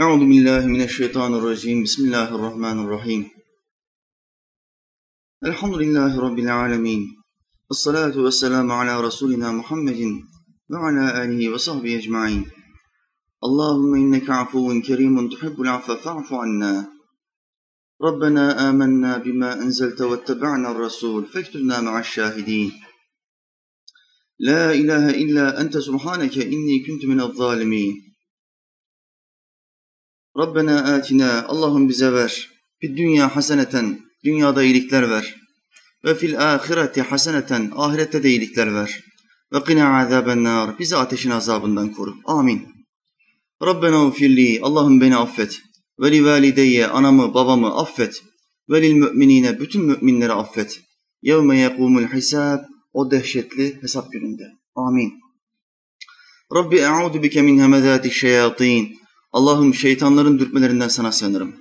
أعوذ بالله من الشيطان الرجيم. بسم الله الرحمن الرحيم. الحمد لله رب العالمين. الصلاة والسلام على رسولنا محمد وعلى آله وصحبه أجمعين. اللهم إنك عفو كريم تحب العفو فاعف عنا. ربنا آمنا بما أنزلت واتبعنا الرسول فاكتبنا مع الشاهدين. لا إله إلا أنت سبحانك إني كنت من الظالمين. Rabbena atina, Allah'ım bize ver. Bir dünya haseneten, dünyada iyilikler ver. Ve fil ahireti haseneten, ahirette de iyilikler ver. Ve qina azaben nar, bizi ateşin azabından koru. Amin. Rabbena ufirli, Allah'ım beni affet. Ve li valideyye, anamı, babamı affet. Ve lil müminine, bütün müminleri affet. Yevme yekumul hisab, o dehşetli hesap gününde. Amin. Rabbi e'udu bike min hemedati şeyatin. Allah'ım şeytanların dürtmelerinden sana sığınırım.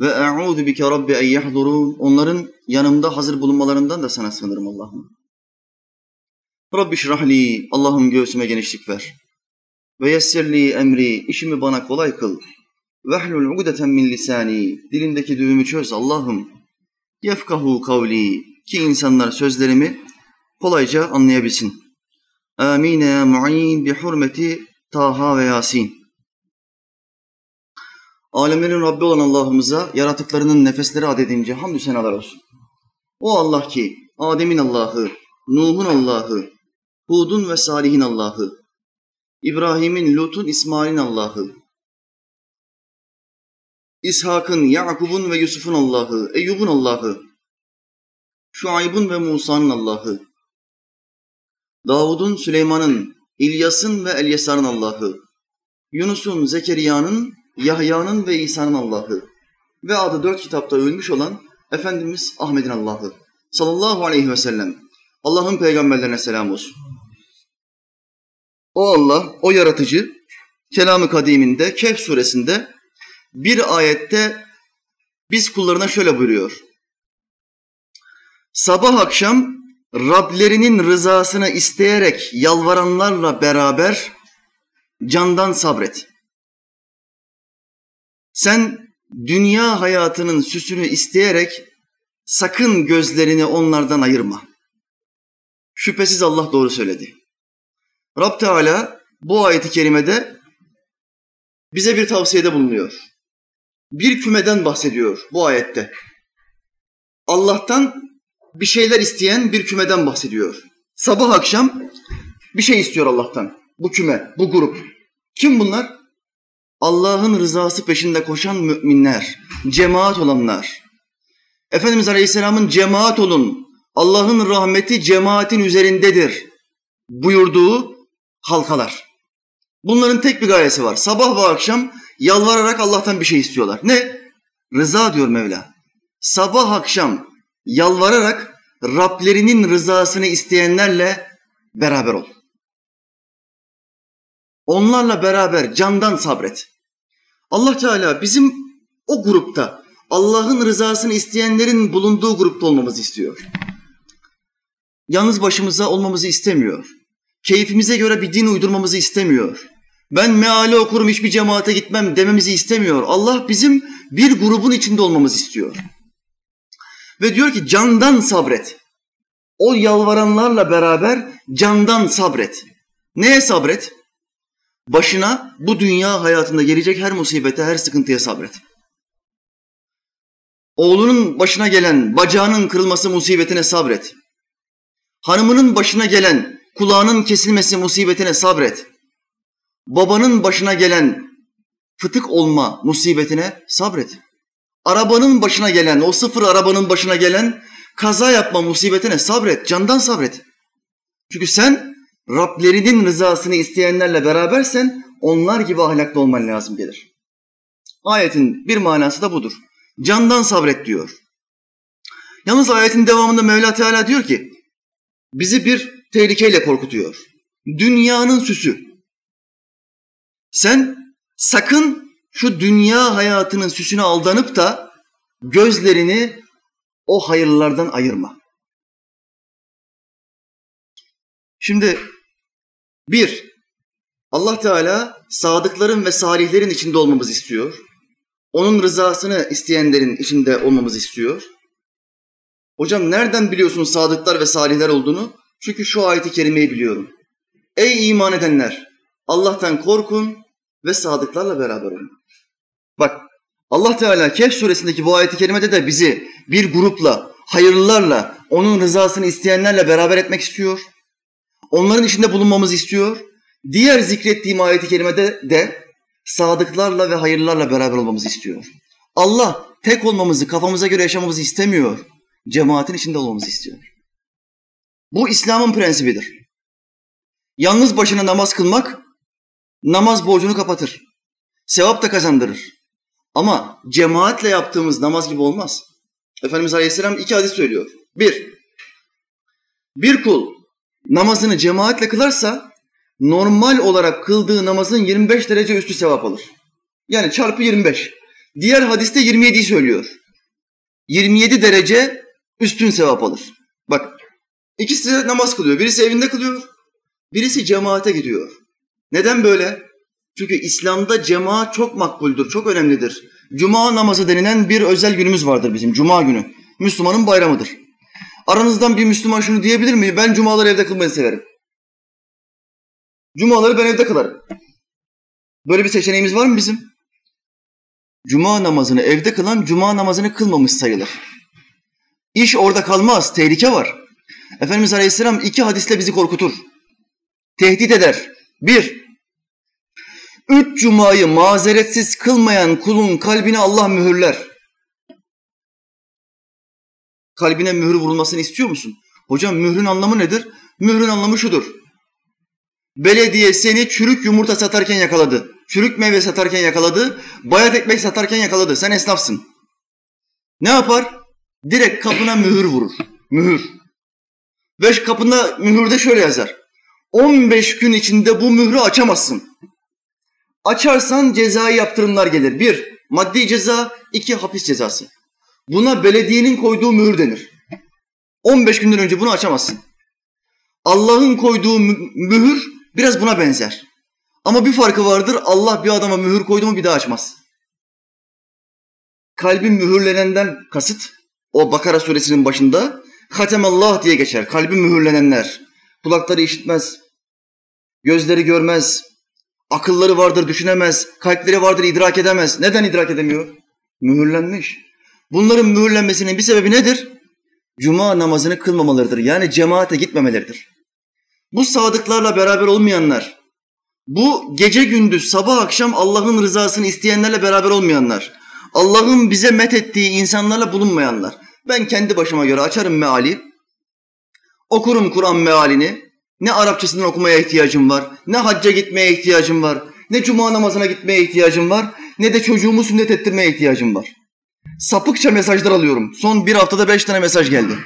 Ve e'udu bike rabbi en yahdurun. Onların yanımda hazır bulunmalarından da sana sığınırım Allah'ım. Rabbi şrahli, Allah'ım göğsüme genişlik ver. Ve yessirli emri, işimi bana kolay kıl. Vehlul ugdeten min lisani, dilindeki düğümü çöz Allah'ım. Yefkahu kavli, ki insanlar sözlerimi kolayca anlayabilsin. Amin ya mu'in bi hurmeti Taha ve Yasin. Alemlerin Rabbi olan Allah'ımıza yaratıklarının nefesleri adedince hamdü senalar olsun. O Allah ki Adem'in Allah'ı, Nuh'un Allah'ı, Hud'un ve Salih'in Allah'ı, İbrahim'in, Lut'un, İsmail'in Allah'ı, İshak'ın, Yakub'un ve Yusuf'un Allah'ı, Eyyub'un Allah'ı, Şuayb'un ve Musa'nın Allah'ı, Davud'un, Süleyman'ın, İlyas'ın ve Elyasar'ın Allah'ı, Yunus'un, Zekeriya'nın, Yahya'nın ve İsa'nın Allah'ı ve adı dört kitapta ölmüş olan Efendimiz Ahmet'in Allah'ı sallallahu aleyhi ve sellem. Allah'ın peygamberlerine selam olsun. O Allah, o yaratıcı, Kelam-ı Kadim'inde, Kehf suresinde bir ayette biz kullarına şöyle buyuruyor. Sabah akşam Rablerinin rızasını isteyerek yalvaranlarla beraber candan sabret. Sen dünya hayatının süsünü isteyerek sakın gözlerini onlardan ayırma. Şüphesiz Allah doğru söyledi. Rab Teala bu ayeti kerimede bize bir tavsiyede bulunuyor. Bir kümeden bahsediyor bu ayette. Allah'tan bir şeyler isteyen bir kümeden bahsediyor. Sabah akşam bir şey istiyor Allah'tan. Bu küme, bu grup. Kim bunlar? Allah'ın rızası peşinde koşan müminler, cemaat olanlar. Efendimiz Aleyhisselam'ın cemaat olun, Allah'ın rahmeti cemaatin üzerindedir buyurduğu halkalar. Bunların tek bir gayesi var. Sabah ve akşam yalvararak Allah'tan bir şey istiyorlar. Ne? Rıza diyor Mevla. Sabah akşam yalvararak Rablerinin rızasını isteyenlerle beraber ol. Onlarla beraber candan sabret. Allah Teala bizim o grupta Allah'ın rızasını isteyenlerin bulunduğu grupta olmamızı istiyor. Yalnız başımıza olmamızı istemiyor. Keyfimize göre bir din uydurmamızı istemiyor. Ben meali okurum hiçbir cemaate gitmem dememizi istemiyor. Allah bizim bir grubun içinde olmamızı istiyor. Ve diyor ki candan sabret. O yalvaranlarla beraber candan sabret. Neye sabret? Başına bu dünya hayatında gelecek her musibete, her sıkıntıya sabret. Oğlunun başına gelen bacağının kırılması musibetine sabret. Hanımının başına gelen kulağının kesilmesi musibetine sabret. Babanın başına gelen fıtık olma musibetine sabret. Arabanın başına gelen, o sıfır arabanın başına gelen kaza yapma musibetine sabret, candan sabret. Çünkü sen Rablerinin rızasını isteyenlerle berabersen onlar gibi ahlaklı olman lazım gelir. Ayetin bir manası da budur. Candan sabret diyor. Yalnız ayetin devamında Mevla Teala diyor ki bizi bir tehlikeyle korkutuyor. Dünyanın süsü. Sen sakın şu dünya hayatının süsüne aldanıp da gözlerini o hayırlardan ayırma. Şimdi bir, Allah Teala sadıkların ve salihlerin içinde olmamızı istiyor. Onun rızasını isteyenlerin içinde olmamızı istiyor. Hocam nereden biliyorsun sadıklar ve salihler olduğunu? Çünkü şu ayeti kerimeyi biliyorum. Ey iman edenler! Allah'tan korkun ve sadıklarla beraber olun. Bak Allah Teala Kehf suresindeki bu ayeti kerimede de bizi bir grupla, hayırlılarla, onun rızasını isteyenlerle beraber etmek istiyor. Onların içinde bulunmamızı istiyor. Diğer zikrettiğim ayeti kerimede de sadıklarla ve hayırlılarla beraber olmamızı istiyor. Allah tek olmamızı, kafamıza göre yaşamamızı istemiyor. Cemaatin içinde olmamızı istiyor. Bu İslam'ın prensibidir. Yalnız başına namaz kılmak namaz borcunu kapatır. Sevap da kazandırır. Ama cemaatle yaptığımız namaz gibi olmaz. Efendimiz Aleyhisselam iki hadis söylüyor. Bir, bir kul namazını cemaatle kılarsa normal olarak kıldığı namazın 25 derece üstü sevap alır. Yani çarpı 25. Diğer hadiste 27'yi söylüyor. 27 derece üstün sevap alır. Bak ikisi de namaz kılıyor. Birisi evinde kılıyor, birisi cemaate gidiyor. Neden böyle? Çünkü İslam'da cemaat çok makbuldür, çok önemlidir. Cuma namazı denilen bir özel günümüz vardır bizim, Cuma günü. Müslümanın bayramıdır. Aranızdan bir Müslüman şunu diyebilir mi? Ben cumaları evde kılmayı severim. Cumaları ben evde kılarım. Böyle bir seçeneğimiz var mı bizim? Cuma namazını evde kılan cuma namazını kılmamış sayılır. İş orada kalmaz, tehlike var. Efendimiz Aleyhisselam iki hadisle bizi korkutur. Tehdit eder. Bir, üç cumayı mazeretsiz kılmayan kulun kalbini Allah mühürler. Kalbine mühür vurulmasını istiyor musun? Hocam mührün anlamı nedir? Mührün anlamı şudur. Belediye seni çürük yumurta satarken yakaladı. Çürük meyve satarken yakaladı. Bayat ekmek satarken yakaladı. Sen esnafsın. Ne yapar? Direkt kapına mühür vurur. Mühür. Ve kapında mühürde şöyle yazar. 15 gün içinde bu mührü açamazsın. Açarsan cezai yaptırımlar gelir. Bir, maddi ceza, iki hapis cezası. Buna belediyenin koyduğu mühür denir. 15 günden önce bunu açamazsın. Allah'ın koyduğu mühür biraz buna benzer. Ama bir farkı vardır. Allah bir adama mühür koydu mu bir daha açmaz. Kalbin mühürlenenden kasıt o Bakara suresinin başında Hatemallah diye geçer. Kalbi mühürlenenler. Kulakları işitmez. Gözleri görmez. Akılları vardır düşünemez. Kalpleri vardır idrak edemez. Neden idrak edemiyor? Mühürlenmiş. Bunların mühürlenmesinin bir sebebi nedir? Cuma namazını kılmamalarıdır. Yani cemaate gitmemeleridir. Bu sadıklarla beraber olmayanlar, bu gece gündüz sabah akşam Allah'ın rızasını isteyenlerle beraber olmayanlar, Allah'ın bize met ettiği insanlarla bulunmayanlar. Ben kendi başıma göre açarım meali, okurum Kur'an mealini, ne Arapçasından okumaya ihtiyacım var, ne hacca gitmeye ihtiyacım var, ne cuma namazına gitmeye ihtiyacım var, ne de çocuğumu sünnet ettirmeye ihtiyacım var. Sapıkça mesajlar alıyorum. Son bir haftada beş tane mesaj geldi.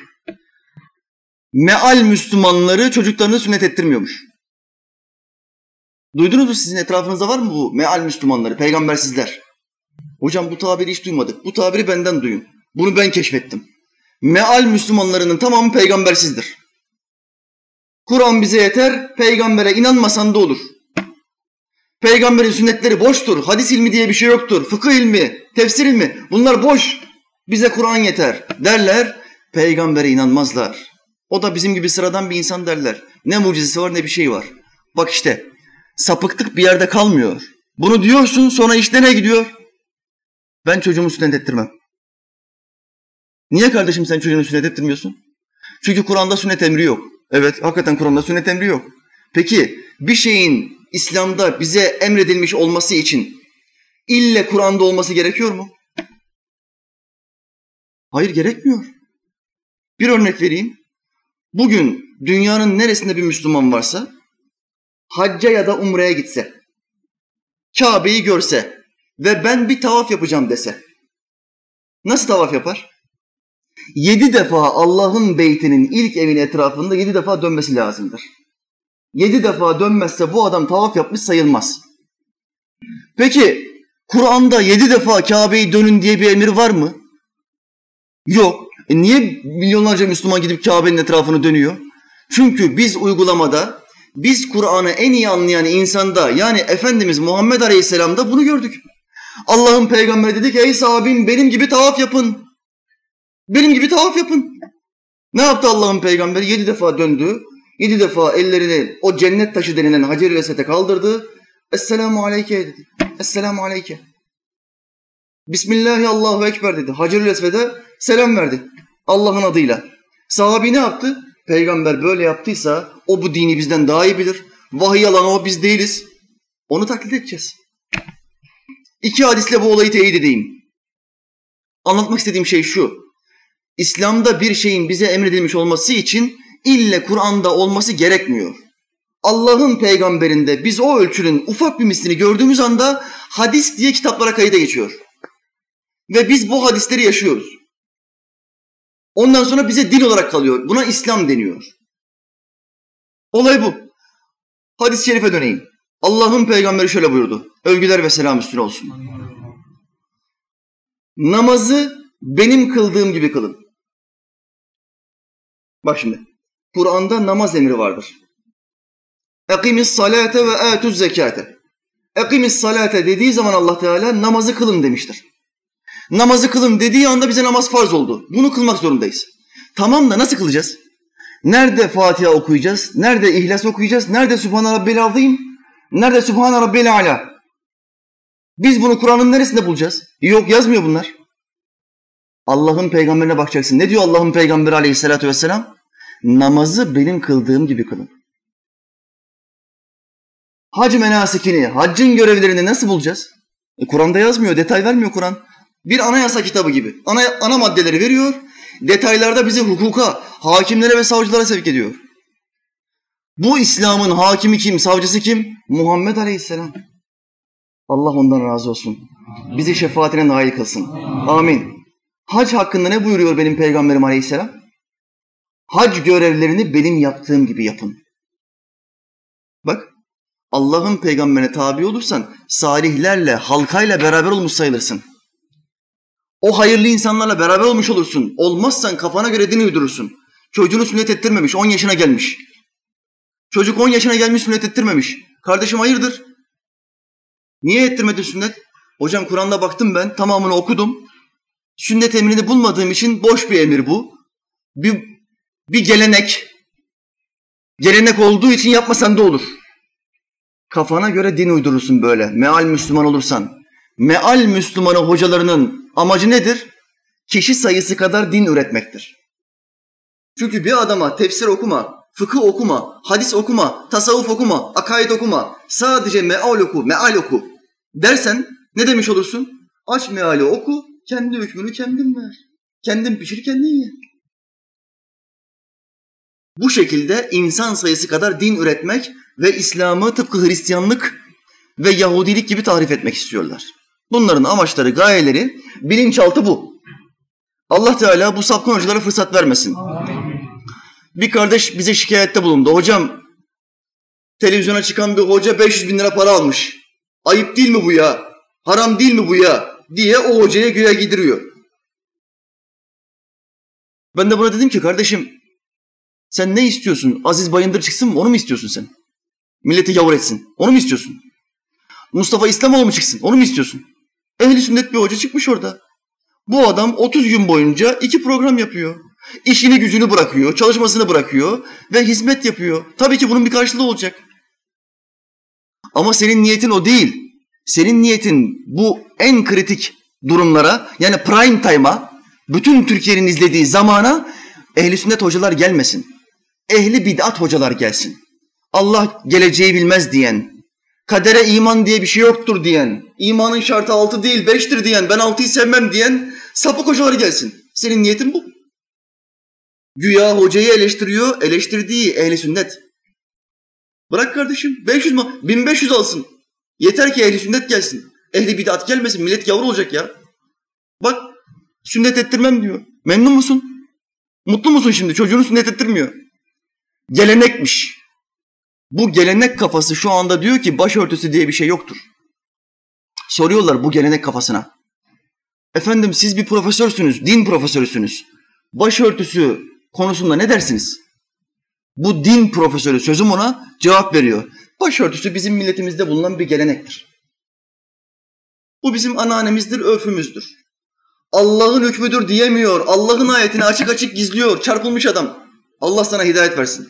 Meal Müslümanları çocuklarını sünnet ettirmiyormuş. Duydunuz mu sizin etrafınızda var mı bu meal Müslümanları, peygambersizler? Hocam bu tabiri hiç duymadık. Bu tabiri benden duyun. Bunu ben keşfettim. Meal Müslümanlarının tamamı peygambersizdir. Kur'an bize yeter, peygambere inanmasan da olur. Peygamberin sünnetleri boştur, hadis ilmi diye bir şey yoktur, fıkıh ilmi, tefsir ilmi bunlar boş. Bize Kur'an yeter derler, peygambere inanmazlar. O da bizim gibi sıradan bir insan derler. Ne mucizesi var ne bir şey var. Bak işte sapıklık bir yerde kalmıyor. Bunu diyorsun sonra iş nereye gidiyor? Ben çocuğumu sünnet ettirmem. Niye kardeşim sen çocuğunu sünnet ettirmiyorsun? Çünkü Kur'an'da sünnet emri yok. Evet, hakikaten Kur'an'da sünnet emri yok. Peki bir şeyin İslam'da bize emredilmiş olması için ille Kur'an'da olması gerekiyor mu? Hayır gerekmiyor. Bir örnek vereyim. Bugün dünyanın neresinde bir Müslüman varsa hacca ya da umreye gitse, Kabe'yi görse ve ben bir tavaf yapacağım dese nasıl tavaf yapar? Yedi defa Allah'ın beytinin ilk evin etrafında yedi defa dönmesi lazımdır. Yedi defa dönmezse bu adam tavaf yapmış sayılmaz. Peki Kur'an'da yedi defa Kabe'yi dönün diye bir emir var mı? Yok. E niye milyonlarca Müslüman gidip Kabe'nin etrafını dönüyor? Çünkü biz uygulamada Biz Kur'an'ı en iyi anlayan insanda yani Efendimiz Muhammed Aleyhisselam'da bunu gördük. Allah'ın peygamberi dedi ki ey sahabim benim gibi tavaf yapın. Benim gibi tavaf yapın. Ne yaptı Allah'ın peygamberi? Yedi defa döndü. Yedi defa ellerini o cennet taşı denilen Hacer-i Esed'e kaldırdı. Esselamu aleyke dedi. Esselamu aleyke. Bismillahi Allahu Ekber dedi. Hacer-i Esved'e selam verdi. Allah'ın adıyla. Sahabi ne yaptı? Peygamber böyle yaptıysa o bu dini bizden daha iyi bilir. Vahiy alanı o biz değiliz. Onu taklit edeceğiz. İki hadisle bu olayı teyit edeyim. Anlatmak istediğim şey şu. İslam'da bir şeyin bize emredilmiş olması için ille Kur'an'da olması gerekmiyor. Allah'ın peygamberinde biz o ölçünün ufak bir mislini gördüğümüz anda hadis diye kitaplara kayıda geçiyor. Ve biz bu hadisleri yaşıyoruz. Ondan sonra bize din olarak kalıyor. Buna İslam deniyor. Olay bu. Hadis-i şerife döneyim. Allah'ın peygamberi şöyle buyurdu. Övgüler ve selam üstüne olsun. Namazı benim kıldığım gibi kılın. Bak şimdi. Kur'an'da namaz emri vardır. Ekimis salate ve atuz zekate. Ekimis salate dediği zaman Allah Teala namazı kılın demiştir. Namazı kılın dediği anda bize namaz farz oldu. Bunu kılmak zorundayız. Tamam da nasıl kılacağız? Nerede Fatiha okuyacağız? Nerede İhlas okuyacağız? Nerede Sübhane Rabbil Azim? Nerede Sübhane Rabbil Ala? Biz bunu Kur'an'ın neresinde bulacağız? Yok yazmıyor bunlar. Allah'ın peygamberine bakacaksın. Ne diyor Allah'ın peygamberi aleyhissalatü vesselam? Namazı benim kıldığım gibi kılın. Hac menasikini, haccın görevlerini nasıl bulacağız? E, Kur'an'da yazmıyor, detay vermiyor Kur'an. Bir anayasa kitabı gibi. Ana, ana maddeleri veriyor, detaylarda bizi hukuka, hakimlere ve savcılara sevk ediyor. Bu İslam'ın hakimi kim, savcısı kim? Muhammed Aleyhisselam. Allah ondan razı olsun. Bizi şefaatine nail kılsın. Amin. Hac hakkında ne buyuruyor benim peygamberim Aleyhisselam? Hac görevlerini benim yaptığım gibi yapın. Bak, Allah'ın peygamberine tabi olursan salihlerle, halkayla beraber olmuş sayılırsın. O hayırlı insanlarla beraber olmuş olursun. Olmazsan kafana göre din uydurursun. Çocuğunu sünnet ettirmemiş, 10 yaşına gelmiş. Çocuk 10 yaşına gelmiş sünnet ettirmemiş. Kardeşim hayırdır? Niye ettirmedin sünnet? Hocam Kur'an'da baktım ben, tamamını okudum. Sünnet emrini bulmadığım için boş bir emir bu. Bir, bir gelenek. Gelenek olduğu için yapmasan da olur. Kafana göre din uydurursun böyle. Meal Müslüman olursan. Meal Müslümanı hocalarının amacı nedir? Kişi sayısı kadar din üretmektir. Çünkü bir adama tefsir okuma, fıkıh okuma, hadis okuma, tasavvuf okuma, akaid okuma, sadece meal oku, meal oku dersen ne demiş olursun? Aç meali oku, kendi hükmünü kendin ver. Kendin pişir, kendin ye. Bu şekilde insan sayısı kadar din üretmek ve İslam'ı tıpkı Hristiyanlık ve Yahudilik gibi tarif etmek istiyorlar. Bunların amaçları, gayeleri, bilinçaltı bu. Allah Teala bu sapkın hocalara fırsat vermesin. Amin. Bir kardeş bize şikayette bulundu. Hocam televizyona çıkan bir hoca 500 bin lira para almış. Ayıp değil mi bu ya? Haram değil mi bu ya? Diye o hocaya güya gidiriyor. Ben de buna dedim ki kardeşim sen ne istiyorsun? Aziz Bayındır çıksın mı? Onu mu istiyorsun sen? Milleti yavur etsin. Onu mu istiyorsun? Mustafa İslamoğlu mu çıksın? Onu mu istiyorsun? Ehli sünnet bir hoca çıkmış orada. Bu adam 30 gün boyunca iki program yapıyor. İşini gücünü bırakıyor, çalışmasını bırakıyor ve hizmet yapıyor. Tabii ki bunun bir karşılığı olacak. Ama senin niyetin o değil. Senin niyetin bu en kritik durumlara yani prime time'a, bütün Türkiye'nin izlediği zamana ehli sünnet hocalar gelmesin. Ehli bid'at hocalar gelsin. Allah geleceği bilmez diyen, kadere iman diye bir şey yoktur diyen, imanın şartı altı değil beştir diyen, ben altıyı sevmem diyen sapık hocalar gelsin. Senin niyetin bu. Güya hocayı eleştiriyor, eleştirdiği ehli sünnet. Bırak kardeşim 500 mi? 1500 alsın. Yeter ki ehli sünnet gelsin. Ehli bid'at gelmesin. Millet yavru olacak ya. Bak sünnet ettirmem diyor. Memnun musun? Mutlu musun şimdi? Çocuğunu sünnet ettirmiyor. Gelenekmiş. Bu gelenek kafası şu anda diyor ki başörtüsü diye bir şey yoktur. Soruyorlar bu gelenek kafasına. Efendim siz bir profesörsünüz, din profesörüsünüz. Başörtüsü konusunda ne dersiniz? Bu din profesörü sözüm ona cevap veriyor. Başörtüsü bizim milletimizde bulunan bir gelenektir. Bu bizim ananemizdir, örfümüzdür. Allah'ın hükmüdür diyemiyor. Allah'ın ayetini açık açık gizliyor. Çarpılmış adam. Allah sana hidayet versin.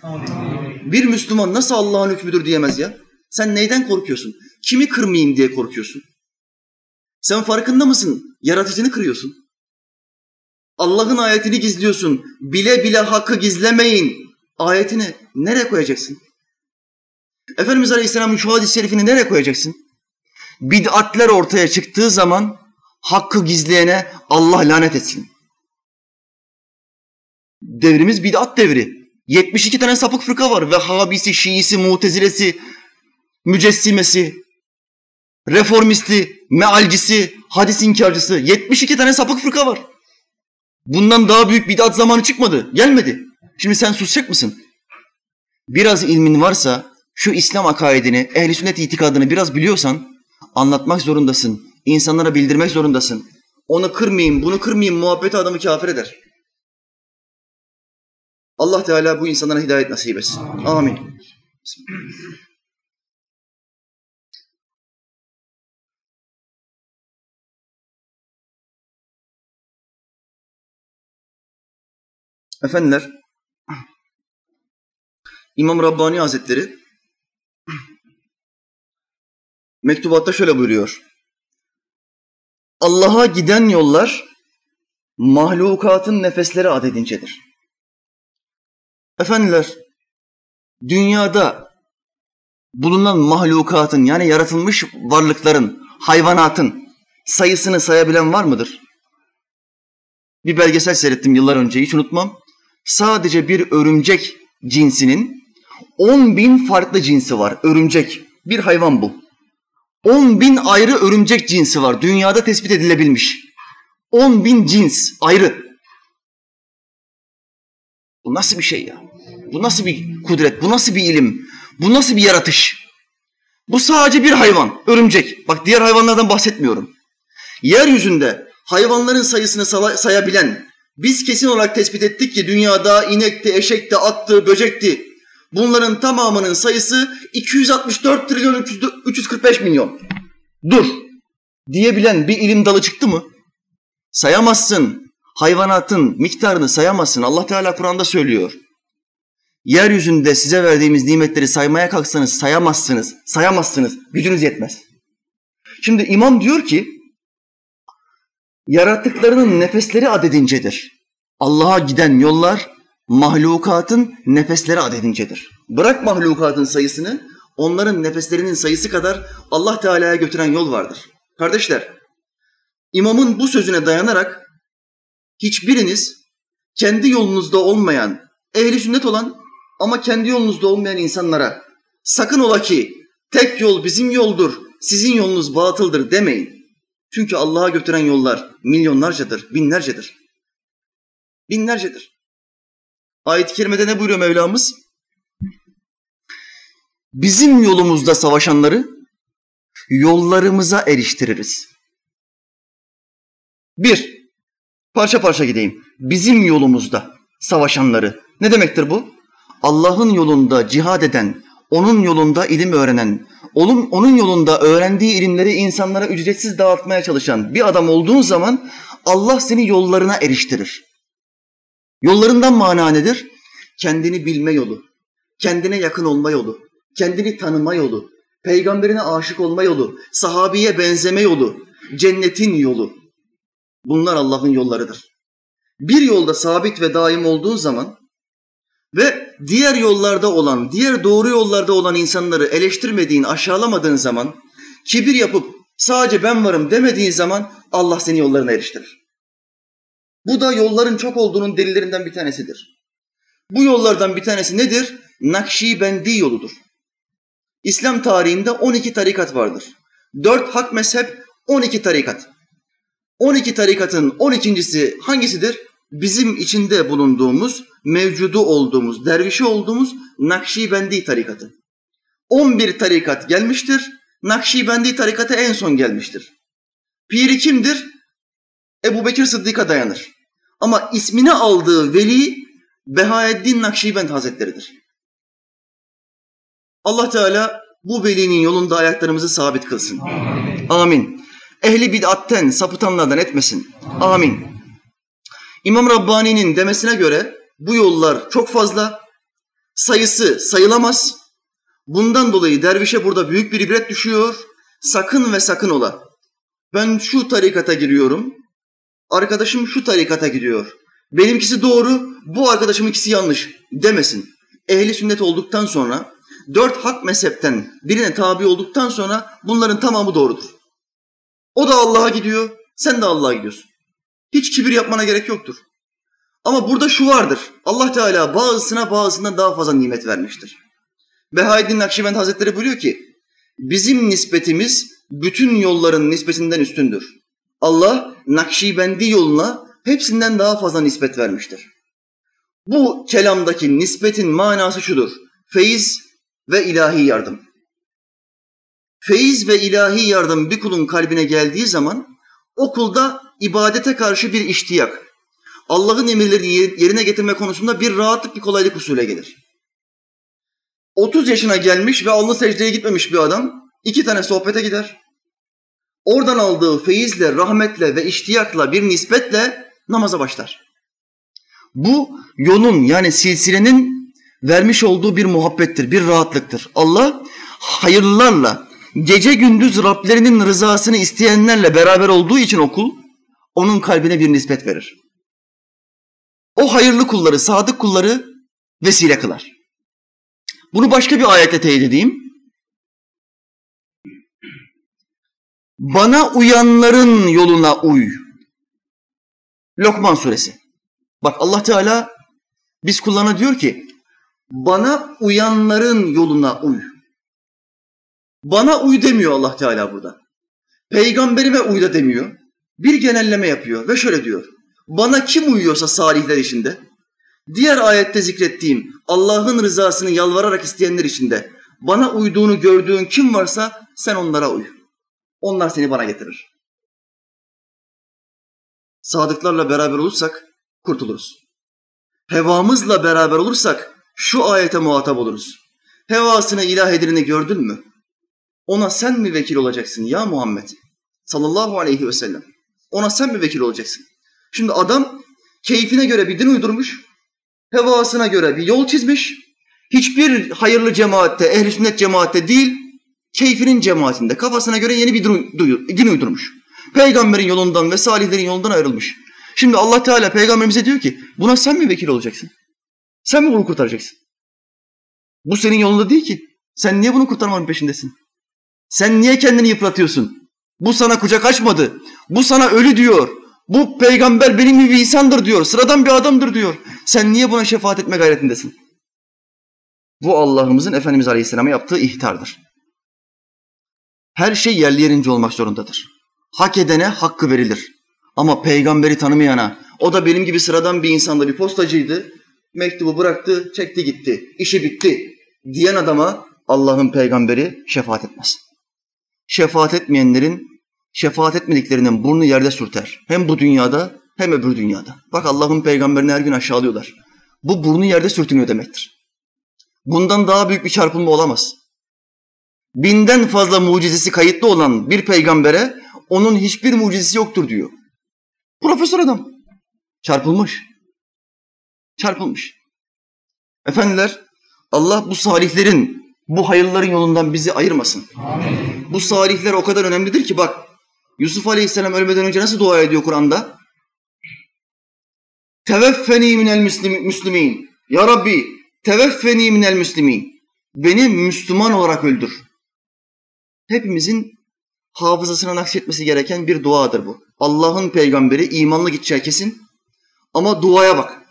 Bir Müslüman nasıl Allah'ın hükmüdür diyemez ya? Sen neyden korkuyorsun? Kimi kırmayayım diye korkuyorsun? Sen farkında mısın? Yaratıcını kırıyorsun. Allah'ın ayetini gizliyorsun. Bile bile hakkı gizlemeyin. Ayetini nereye koyacaksın? Efendimiz Aleyhisselam'ın şu hadis-i şerifini nereye koyacaksın? Bid'atler ortaya çıktığı zaman hakkı gizleyene Allah lanet etsin. Devrimiz bid'at devri. 72 tane sapık fırka var. Vehhabisi, Şiisi, Mutezilesi, Mücessimesi, Reformisti, Mealcisi, Hadis inkarcısı. 72 tane sapık fırka var. Bundan daha büyük bid'at zamanı çıkmadı. Gelmedi. Şimdi sen susacak mısın? Biraz ilmin varsa şu İslam akaidini, ehli sünnet itikadını biraz biliyorsan anlatmak zorundasın. İnsanlara bildirmek zorundasın. Onu kırmayayım, bunu kırmayayım muhabbeti adamı kafir eder. Allah Teala bu insanlara hidayet nasip etsin. Amin. Efendiler, İmam Rabbani Hazretleri mektubatta şöyle buyuruyor. Allah'a giden yollar mahlukatın nefesleri adedincedir. Efendiler, dünyada bulunan mahlukatın yani yaratılmış varlıkların, hayvanatın sayısını sayabilen var mıdır? Bir belgesel seyrettim yıllar önce, hiç unutmam. Sadece bir örümcek cinsinin 10 bin farklı cinsi var. Örümcek, bir hayvan bu. 10 bin ayrı örümcek cinsi var. Dünyada tespit edilebilmiş. 10 bin cins ayrı. Bu nasıl bir şey ya? Bu nasıl bir kudret? Bu nasıl bir ilim? Bu nasıl bir yaratış? Bu sadece bir hayvan, örümcek. Bak diğer hayvanlardan bahsetmiyorum. Yeryüzünde hayvanların sayısını sayabilen, biz kesin olarak tespit ettik ki dünyada inekti, eşekti, attı, böcekti. Bunların tamamının sayısı 264 trilyon 345 milyon. Dur diyebilen bir ilim dalı çıktı mı? Sayamazsın. Hayvanatın miktarını sayamazsın. Allah Teala Kur'an'da söylüyor. Yeryüzünde size verdiğimiz nimetleri saymaya kalksanız sayamazsınız. Sayamazsınız. Gücünüz yetmez. Şimdi imam diyor ki yarattıklarının nefesleri adedincedir. Allah'a giden yollar mahlukatın nefesleri adedincedir. Bırak mahlukatın sayısını, onların nefeslerinin sayısı kadar Allah Teala'ya götüren yol vardır. Kardeşler, imamın bu sözüne dayanarak hiçbiriniz kendi yolunuzda olmayan, ehli sünnet olan ama kendi yolunuzda olmayan insanlara sakın ola ki tek yol bizim yoldur, sizin yolunuz batıldır demeyin. Çünkü Allah'a götüren yollar milyonlarcadır, binlercedir. Binlercedir. Ayet-i kerimede ne buyuruyor Mevlamız? Bizim yolumuzda savaşanları yollarımıza eriştiririz. Bir, parça parça gideyim. Bizim yolumuzda savaşanları. Ne demektir bu? Allah'ın yolunda cihad eden, onun yolunda ilim öğrenen, onun, onun yolunda öğrendiği ilimleri insanlara ücretsiz dağıtmaya çalışan bir adam olduğun zaman Allah seni yollarına eriştirir. Yollarından mana nedir? Kendini bilme yolu, kendine yakın olma yolu, kendini tanıma yolu, peygamberine aşık olma yolu, sahabiye benzeme yolu, cennetin yolu. Bunlar Allah'ın yollarıdır. Bir yolda sabit ve daim olduğun zaman ve diğer yollarda olan, diğer doğru yollarda olan insanları eleştirmediğin, aşağılamadığın zaman, kibir yapıp sadece ben varım demediğin zaman Allah seni yollarına eriştirir. Bu da yolların çok olduğunun delillerinden bir tanesidir. Bu yollardan bir tanesi nedir? Nakşibendi yoludur. İslam tarihinde 12 tarikat vardır. 4 hak mezhep, 12 tarikat. 12 tarikatın 12.si hangisidir? Bizim içinde bulunduğumuz, mevcudu olduğumuz, dervişi olduğumuz Nakşibendi tarikatı. 11 tarikat gelmiştir. Nakşibendi tarikatı en son gelmiştir. Piri kimdir? Ebu Bekir Sıddık'a dayanır. Ama ismini aldığı veli Behaeddin Nakşibend Hazretleri'dir. Allah Teala bu velinin yolunda ayaklarımızı sabit kılsın. Amin. Amin. Ehli bid'atten, sapıtanlardan etmesin. Amin. İmam Rabbani'nin demesine göre bu yollar çok fazla, sayısı sayılamaz. Bundan dolayı dervişe burada büyük bir ibret düşüyor. Sakın ve sakın ola. Ben şu tarikata giriyorum, arkadaşım şu tarikata gidiyor. Benimkisi doğru, bu arkadaşımın ikisi yanlış demesin. Ehli sünnet olduktan sonra, dört hak mezhepten birine tabi olduktan sonra bunların tamamı doğrudur. O da Allah'a gidiyor, sen de Allah'a gidiyorsun. Hiç kibir yapmana gerek yoktur. Ama burada şu vardır. Allah Teala bazısına bazısından daha fazla nimet vermiştir. Behaeddin Nakşibend Hazretleri buyuruyor ki, bizim nispetimiz bütün yolların nispetinden üstündür. Allah Nakşibendi yoluna hepsinden daha fazla nispet vermiştir. Bu kelamdaki nispetin manası şudur. Feyiz ve ilahi yardım. Feyiz ve ilahi yardım bir kulun kalbine geldiği zaman o kulda ibadete karşı bir iştiyak, Allah'ın emirlerini yerine getirme konusunda bir rahatlık, bir kolaylık usule gelir. 30 yaşına gelmiş ve alnı secdeye gitmemiş bir adam iki tane sohbete gider. Oradan aldığı feyizle, rahmetle ve iştiyakla bir nispetle namaza başlar. Bu yolun yani silsilenin vermiş olduğu bir muhabbettir, bir rahatlıktır. Allah hayırlılarla, gece gündüz Rablerinin rızasını isteyenlerle beraber olduğu için okul, onun kalbine bir nispet verir. O hayırlı kulları, sadık kulları vesile kılar. Bunu başka bir ayetle teyit edeyim. Bana uyanların yoluna uy. Lokman suresi. Bak Allah Teala biz kullarına diyor ki bana uyanların yoluna uy. Bana uy demiyor Allah Teala burada. Peygamberime uy da demiyor. Bir genelleme yapıyor ve şöyle diyor. Bana kim uyuyorsa salihler içinde, diğer ayette zikrettiğim Allah'ın rızasını yalvararak isteyenler içinde bana uyduğunu gördüğün kim varsa sen onlara uy. Onlar seni bana getirir. Sadıklarla beraber olursak kurtuluruz. Hevamızla beraber olursak şu ayete muhatap oluruz. Hevasını ilah edilini gördün mü? Ona sen mi vekil olacaksın ya Muhammed? Sallallahu aleyhi ve sellem. Ona sen mi vekil olacaksın? Şimdi adam keyfine göre bir din uydurmuş, hevasına göre bir yol çizmiş. Hiçbir hayırlı cemaatte, ehl sünnet cemaatte değil, keyfinin cemaatinde, kafasına göre yeni bir din uydurmuş. Peygamberin yolundan ve salihlerin yolundan ayrılmış. Şimdi Allah Teala peygamberimize diyor ki, buna sen mi vekil olacaksın? Sen mi bunu kurtaracaksın? Bu senin yolunda değil ki. Sen niye bunu kurtarmanın peşindesin? Sen niye kendini yıpratıyorsun? Bu sana kucak açmadı. Bu sana ölü diyor. Bu peygamber benim gibi insandır diyor. Sıradan bir adamdır diyor. Sen niye buna şefaat etme gayretindesin? Bu Allah'ımızın Efendimiz Aleyhisselam'a yaptığı ihtardır. Her şey yerli yerince olmak zorundadır. Hak edene hakkı verilir. Ama peygamberi tanımayana, o da benim gibi sıradan bir insanda bir postacıydı. Mektubu bıraktı, çekti gitti, işi bitti diyen adama Allah'ın peygamberi şefaat etmez. Şefaat etmeyenlerin şefaat etmediklerinin burnu yerde sürter. Hem bu dünyada hem öbür dünyada. Bak Allah'ın peygamberini her gün aşağılıyorlar. Bu burnu yerde sürtünüyor demektir. Bundan daha büyük bir çarpılma olamaz. Binden fazla mucizesi kayıtlı olan bir peygambere onun hiçbir mucizesi yoktur diyor. Profesör adam. Çarpılmış. Çarpılmış. Efendiler Allah bu salihlerin, bu hayırların yolundan bizi ayırmasın. Amin. Bu salihler o kadar önemlidir ki bak Yusuf Aleyhisselam ölmeden önce nasıl dua ediyor Kur'an'da? Teveffeni minel müslimin. Ya Rabbi teveffeni minel müslimin. Beni Müslüman olarak öldür. Hepimizin hafızasına nakşetmesi gereken bir duadır bu. Allah'ın peygamberi imanlı gideceği kesin. Ama duaya bak.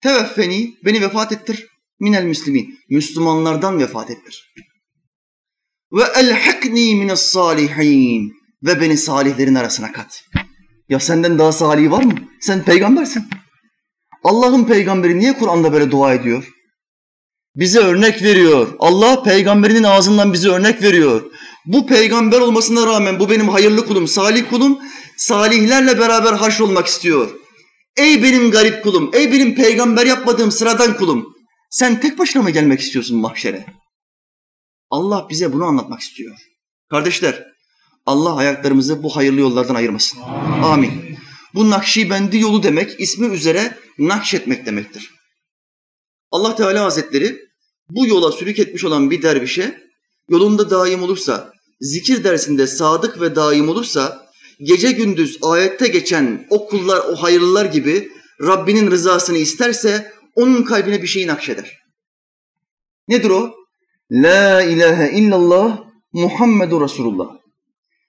Teveffeni beni vefat ettir. Minel müslimin. Müslümanlardan vefat ettir. Ve elhakni mines salihin ve beni salihlerin arasına kat. Ya senden daha salih var mı? Sen peygambersin. Allah'ın peygamberi niye Kur'an'da böyle dua ediyor? Bize örnek veriyor. Allah peygamberinin ağzından bize örnek veriyor. Bu peygamber olmasına rağmen bu benim hayırlı kulum, salih kulum, salihlerle beraber haşrolmak istiyor. Ey benim garip kulum, ey benim peygamber yapmadığım sıradan kulum. Sen tek başına mı gelmek istiyorsun mahşere? Allah bize bunu anlatmak istiyor. Kardeşler, Allah ayaklarımızı bu hayırlı yollardan ayırmasın. Amin. Bu Nakşibendi yolu demek ismi üzere nakşetmek demektir. Allah Teala Hazretleri bu yola sürük etmiş olan bir dervişe yolunda daim olursa, zikir dersinde sadık ve daim olursa, gece gündüz ayette geçen o kullar, o hayırlılar gibi Rabbinin rızasını isterse onun kalbine bir şeyi nakşeder. Nedir o? La ilahe illallah Muhammedur Resulullah.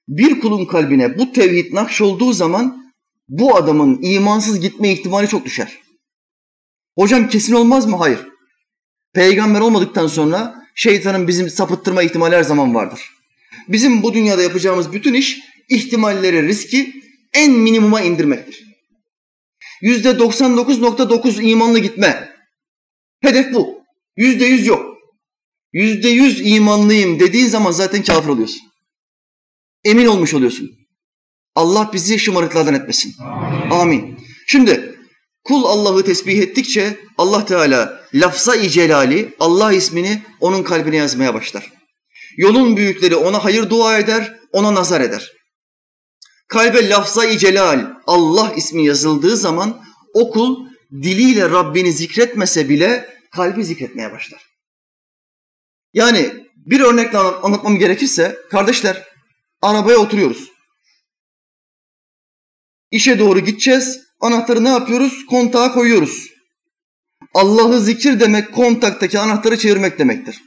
Bir kulun kalbine bu tevhid nakş olduğu zaman bu adamın imansız gitme ihtimali çok düşer. Hocam kesin olmaz mı? Hayır. Peygamber olmadıktan sonra şeytanın bizim sapıttırma ihtimali her zaman vardır. Bizim bu dünyada yapacağımız bütün iş ihtimalleri, riski en minimuma indirmektir. Yüzde 99.9 imanlı gitme. Hedef bu. Yüzde yüz yok. Yüzde yüz imanlıyım dediğin zaman zaten kafir oluyorsun. Emin olmuş oluyorsun. Allah bizi şımarıklardan etmesin. Amin. Amin. Şimdi kul Allah'ı tesbih ettikçe Allah Teala lafza-i celali Allah ismini onun kalbine yazmaya başlar. Yolun büyükleri ona hayır dua eder, ona nazar eder. Kalbe lafza-i celal Allah ismi yazıldığı zaman o kul diliyle Rabbini zikretmese bile kalbi zikretmeye başlar. Yani bir örnekle anlatmam gerekirse kardeşler arabaya oturuyoruz. İşe doğru gideceğiz. Anahtarı ne yapıyoruz? Kontağa koyuyoruz. Allah'ı zikir demek kontaktaki anahtarı çevirmek demektir.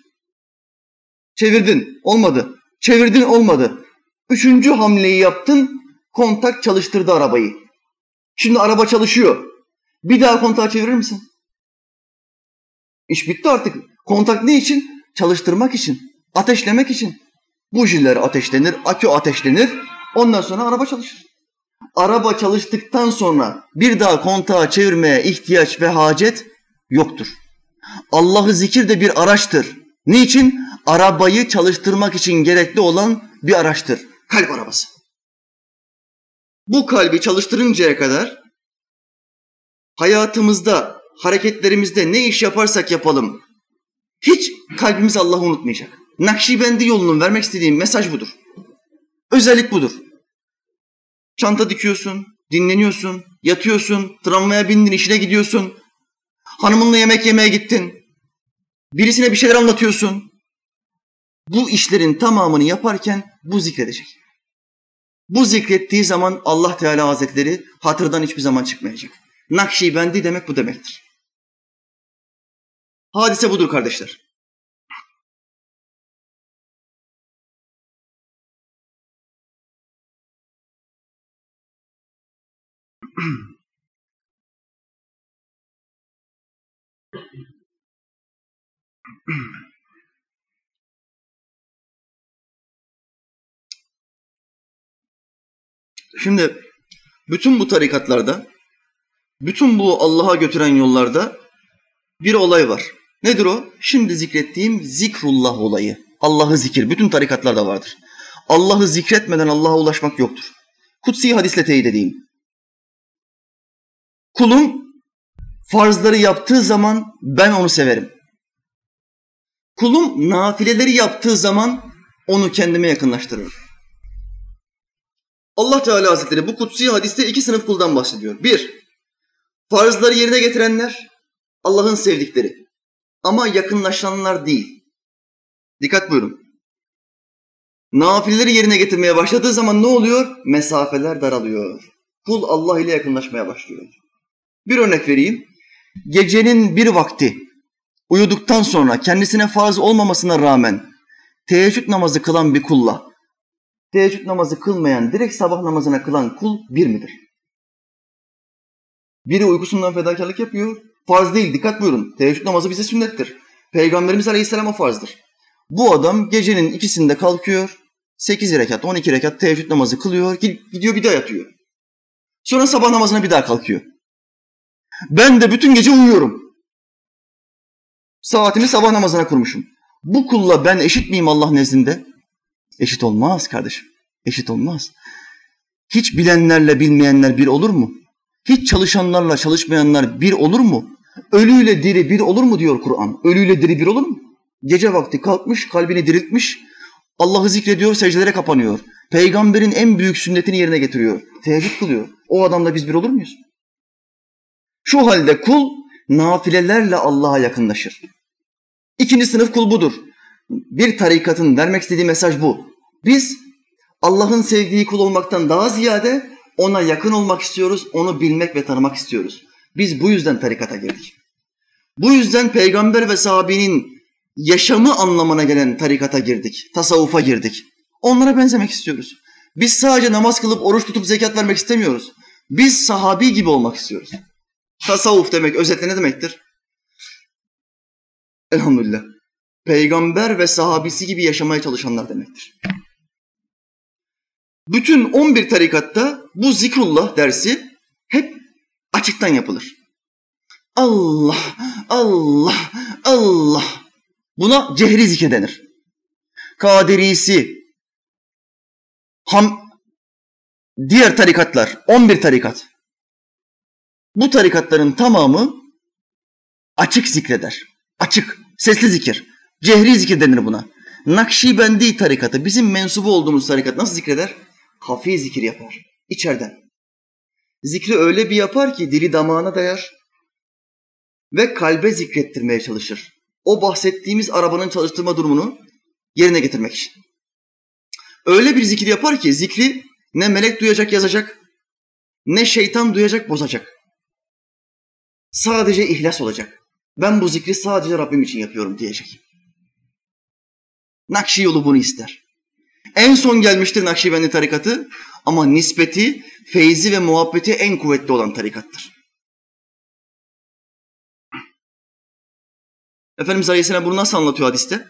Çevirdin, olmadı. Çevirdin, olmadı. Üçüncü hamleyi yaptın, kontak çalıştırdı arabayı. Şimdi araba çalışıyor. Bir daha kontağı çevirir misin? İş bitti artık. Kontak ne için? Çalıştırmak için, ateşlemek için. Bujiler ateşlenir, akü ateşlenir. Ondan sonra araba çalışır. Araba çalıştıktan sonra bir daha kontağı çevirmeye ihtiyaç ve hacet yoktur. Allah'ı zikir de bir araçtır. Niçin? Arabayı çalıştırmak için gerekli olan bir araçtır. Kalp arabası. Bu kalbi çalıştırıncaya kadar hayatımızda, hareketlerimizde ne iş yaparsak yapalım hiç kalbimiz Allah'ı unutmayacak. Nakşibendi yolunun vermek istediğim mesaj budur. Özellik budur. Çanta dikiyorsun, dinleniyorsun, yatıyorsun, tramvaya bindin, işine gidiyorsun. Hanımınla yemek yemeye gittin. Birisine bir şeyler anlatıyorsun. Bu işlerin tamamını yaparken bu zikredecek. Bu zikrettiği zaman Allah Teala Hazretleri hatırdan hiçbir zaman çıkmayacak. Nakşibendi demek bu demektir. Hadise budur kardeşler. Şimdi bütün bu tarikatlarda, bütün bu Allah'a götüren yollarda bir olay var. Nedir o? Şimdi zikrettiğim zikrullah olayı. Allah'ı zikir. Bütün tarikatlarda vardır. Allah'ı zikretmeden Allah'a ulaşmak yoktur. Kutsi hadisle teyit edeyim. Kulum farzları yaptığı zaman ben onu severim. Kulum nafileleri yaptığı zaman onu kendime yakınlaştırırım. Allah Teala Hazretleri bu kutsi hadiste iki sınıf kuldan bahsediyor. Bir, farzları yerine getirenler Allah'ın sevdikleri ama yakınlaşanlar değil. Dikkat buyurun. Nafileleri yerine getirmeye başladığı zaman ne oluyor? Mesafeler daralıyor. Kul Allah ile yakınlaşmaya başlıyor. Bir örnek vereyim. Gecenin bir vakti uyuduktan sonra kendisine farz olmamasına rağmen teheccüd namazı kılan bir kulla teheccüd namazı kılmayan direkt sabah namazına kılan kul bir midir? Biri uykusundan fedakarlık yapıyor. Farz değil dikkat buyurun. Teheccüd namazı bize sünnettir. Peygamberimiz Aleyhisselam'a farzdır. Bu adam gecenin ikisinde kalkıyor. 8 rekat, 12 rekat teheccüd namazı kılıyor. Gidiyor bir daha yatıyor. Sonra sabah namazına bir daha kalkıyor. Ben de bütün gece uyuyorum. Saatimi sabah namazına kurmuşum. Bu kulla ben eşit miyim Allah nezdinde? Eşit olmaz kardeşim. Eşit olmaz. Hiç bilenlerle bilmeyenler bir olur mu? Hiç çalışanlarla çalışmayanlar bir olur mu? Ölüyle diri bir olur mu diyor Kur'an. Ölüyle diri bir olur mu? Gece vakti kalkmış, kalbini diriltmiş, Allah'ı zikrediyor, secdelere kapanıyor. Peygamberin en büyük sünnetini yerine getiriyor. Teheccüd kılıyor. O adamla biz bir olur muyuz? Şu halde kul nafilelerle Allah'a yakınlaşır. İkinci sınıf kul budur. Bir tarikatın vermek istediği mesaj bu. Biz Allah'ın sevdiği kul olmaktan daha ziyade ona yakın olmak istiyoruz, onu bilmek ve tanımak istiyoruz. Biz bu yüzden tarikata girdik. Bu yüzden peygamber ve sahabinin yaşamı anlamına gelen tarikata girdik, tasavvufa girdik. Onlara benzemek istiyoruz. Biz sadece namaz kılıp oruç tutup zekat vermek istemiyoruz. Biz sahabi gibi olmak istiyoruz. Tasavvuf demek özetle ne demektir? Elhamdülillah. Peygamber ve sahabisi gibi yaşamaya çalışanlar demektir. Bütün 11 tarikatta bu zikrullah dersi hep açıktan yapılır. Allah, Allah, Allah. Buna cehri zikir denir. Kadirisi, ham, diğer tarikatlar, 11 tarikat. Bu tarikatların tamamı açık zikreder. Açık, sesli zikir. Cehri zikir denir buna. Nakşibendi tarikatı, bizim mensubu olduğumuz tarikat nasıl zikreder? Hafi zikir yapar, içeriden. Zikri öyle bir yapar ki dili damağına dayar ve kalbe zikrettirmeye çalışır. O bahsettiğimiz arabanın çalıştırma durumunu yerine getirmek için. Öyle bir zikir yapar ki zikri ne melek duyacak yazacak, ne şeytan duyacak bozacak. Sadece ihlas olacak. Ben bu zikri sadece Rabbim için yapıyorum diyecek. Nakşi yolu bunu ister. En son gelmiştir Nakşibendi tarikatı ama nispeti, feyzi ve muhabbeti en kuvvetli olan tarikattır. Efendimiz Aleyhisselam bunu nasıl anlatıyor hadiste?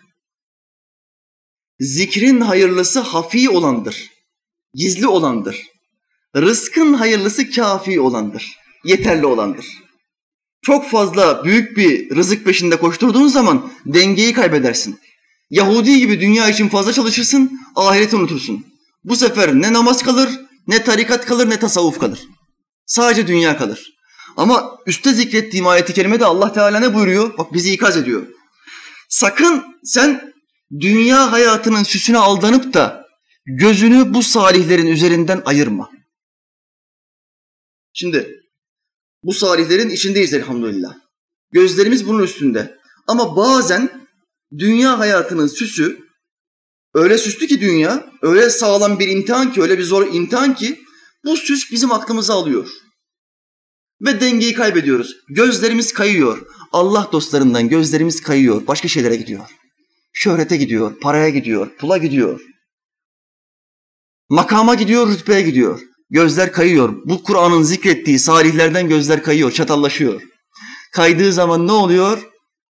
Zikrin hayırlısı hafi olandır, gizli olandır. Rızkın hayırlısı kafi olandır, yeterli olandır. Çok fazla büyük bir rızık peşinde koşturduğun zaman dengeyi kaybedersin. Yahudi gibi dünya için fazla çalışırsın, ahireti unutursun. Bu sefer ne namaz kalır, ne tarikat kalır, ne tasavvuf kalır. Sadece dünya kalır. Ama üstte zikrettiğim ayeti kerimede Allah Teala ne buyuruyor? Bak bizi ikaz ediyor. Sakın sen dünya hayatının süsüne aldanıp da gözünü bu salihlerin üzerinden ayırma. Şimdi bu salihlerin içindeyiz elhamdülillah. Gözlerimiz bunun üstünde. Ama bazen dünya hayatının süsü öyle süslü ki dünya, öyle sağlam bir imtihan ki, öyle bir zor imtihan ki bu süs bizim aklımızı alıyor. Ve dengeyi kaybediyoruz. Gözlerimiz kayıyor. Allah dostlarından gözlerimiz kayıyor. Başka şeylere gidiyor. Şöhrete gidiyor, paraya gidiyor, pula gidiyor. Makama gidiyor, rütbeye gidiyor. Gözler kayıyor. Bu Kur'an'ın zikrettiği salihlerden gözler kayıyor, çatallaşıyor. Kaydığı zaman ne oluyor?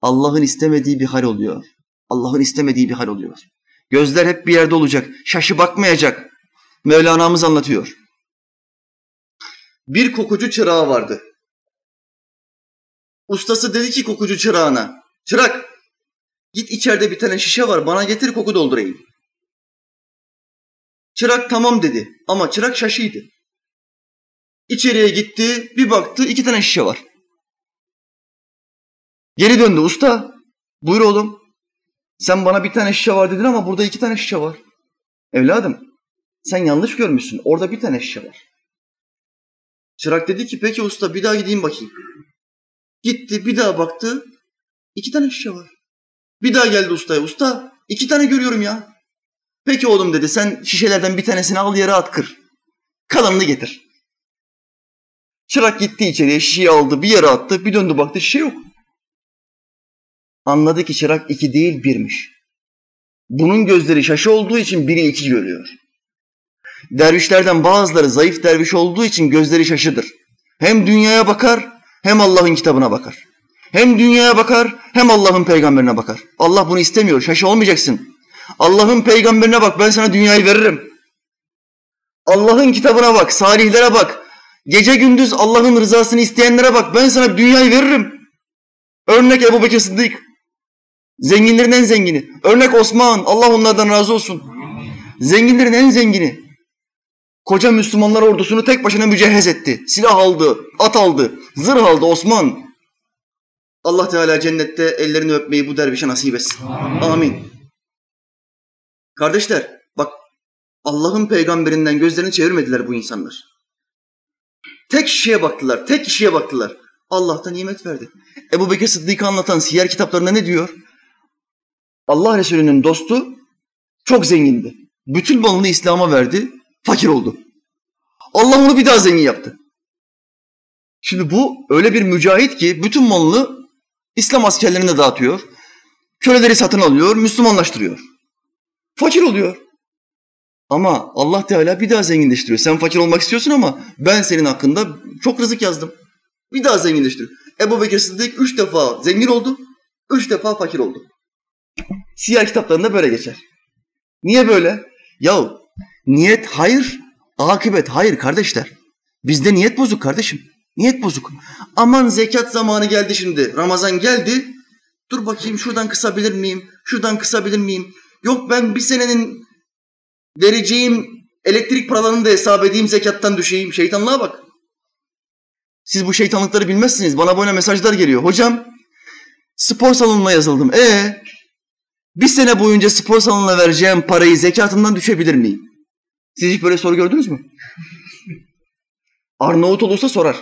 Allah'ın istemediği bir hal oluyor. Allah'ın istemediği bir hal oluyor. Gözler hep bir yerde olacak. Şaşı bakmayacak. Mevlana'mız anlatıyor. Bir kokucu çırağı vardı. Ustası dedi ki kokucu çırağına, çırak git içeride bir tane şişe var bana getir koku doldurayım. Çırak tamam dedi ama çırak şaşıydı. İçeriye gitti bir baktı iki tane şişe var. Geri döndü usta buyur oğlum sen bana bir tane şişe var dedin ama burada iki tane şişe var. Evladım sen yanlış görmüşsün orada bir tane şişe var. Çırak dedi ki peki usta bir daha gideyim bakayım. Gitti bir daha baktı. iki tane şişe var. Bir daha geldi ustaya. Usta iki tane görüyorum ya. Peki oğlum dedi sen şişelerden bir tanesini al yere at kır. Kalanını getir. Çırak gitti içeriye şişeyi aldı bir yere attı bir döndü baktı şişe yok. Anladı ki çırak iki değil birmiş. Bunun gözleri şaşı olduğu için biri iki görüyor. Dervişlerden bazıları zayıf derviş olduğu için gözleri şaşıdır. Hem dünyaya bakar hem Allah'ın kitabına bakar. Hem dünyaya bakar hem Allah'ın peygamberine bakar. Allah bunu istemiyor. Şaşı olmayacaksın. Allah'ın peygamberine bak ben sana dünyayı veririm. Allah'ın kitabına bak, salihlere bak. Gece gündüz Allah'ın rızasını isteyenlere bak ben sana dünyayı veririm. Örnek Ebu Bekir Sıddık. Zenginlerin en zengini. Örnek Osman. Allah onlardan razı olsun. Zenginlerin en zengini. Koca Müslümanlar ordusunu tek başına mücehhez etti. Silah aldı, at aldı, zırh aldı Osman. Allah Teala cennette ellerini öpmeyi bu dervişe nasip etsin. Amin. Amin. Kardeşler bak Allah'ın peygamberinden gözlerini çevirmediler bu insanlar. Tek kişiye baktılar, tek kişiye baktılar. Allah da nimet verdi. Ebu Bekir Sıddık'ı anlatan siyer kitaplarında ne diyor? Allah Resulü'nün dostu çok zengindi. Bütün malını İslam'a verdi, fakir oldu. Allah onu bir daha zengin yaptı. Şimdi bu öyle bir mücahit ki bütün malını İslam askerlerine dağıtıyor. Köleleri satın alıyor, Müslümanlaştırıyor. Fakir oluyor. Ama Allah Teala bir daha zenginleştiriyor. Sen fakir olmak istiyorsun ama ben senin hakkında çok rızık yazdım. Bir daha zenginleştiriyor. Ebu Bekir Sıddık üç defa zengin oldu, üç defa fakir oldu. Siyah kitaplarında böyle geçer. Niye böyle? Ya niyet hayır, akıbet hayır kardeşler. Bizde niyet bozuk kardeşim. Niyet bozuk. Aman zekat zamanı geldi şimdi. Ramazan geldi. Dur bakayım şuradan kısabilir miyim? Şuradan kısabilir miyim? Yok ben bir senenin vereceğim elektrik paralarını da hesap edeyim zekattan düşeyim. Şeytanlığa bak. Siz bu şeytanlıkları bilmezsiniz. Bana böyle mesajlar geliyor. Hocam spor salonuna yazıldım. E bir sene boyunca spor salonuna vereceğim parayı zekatından düşebilir miyim? Siz hiç böyle soru gördünüz mü? Arnavut olursa sorar.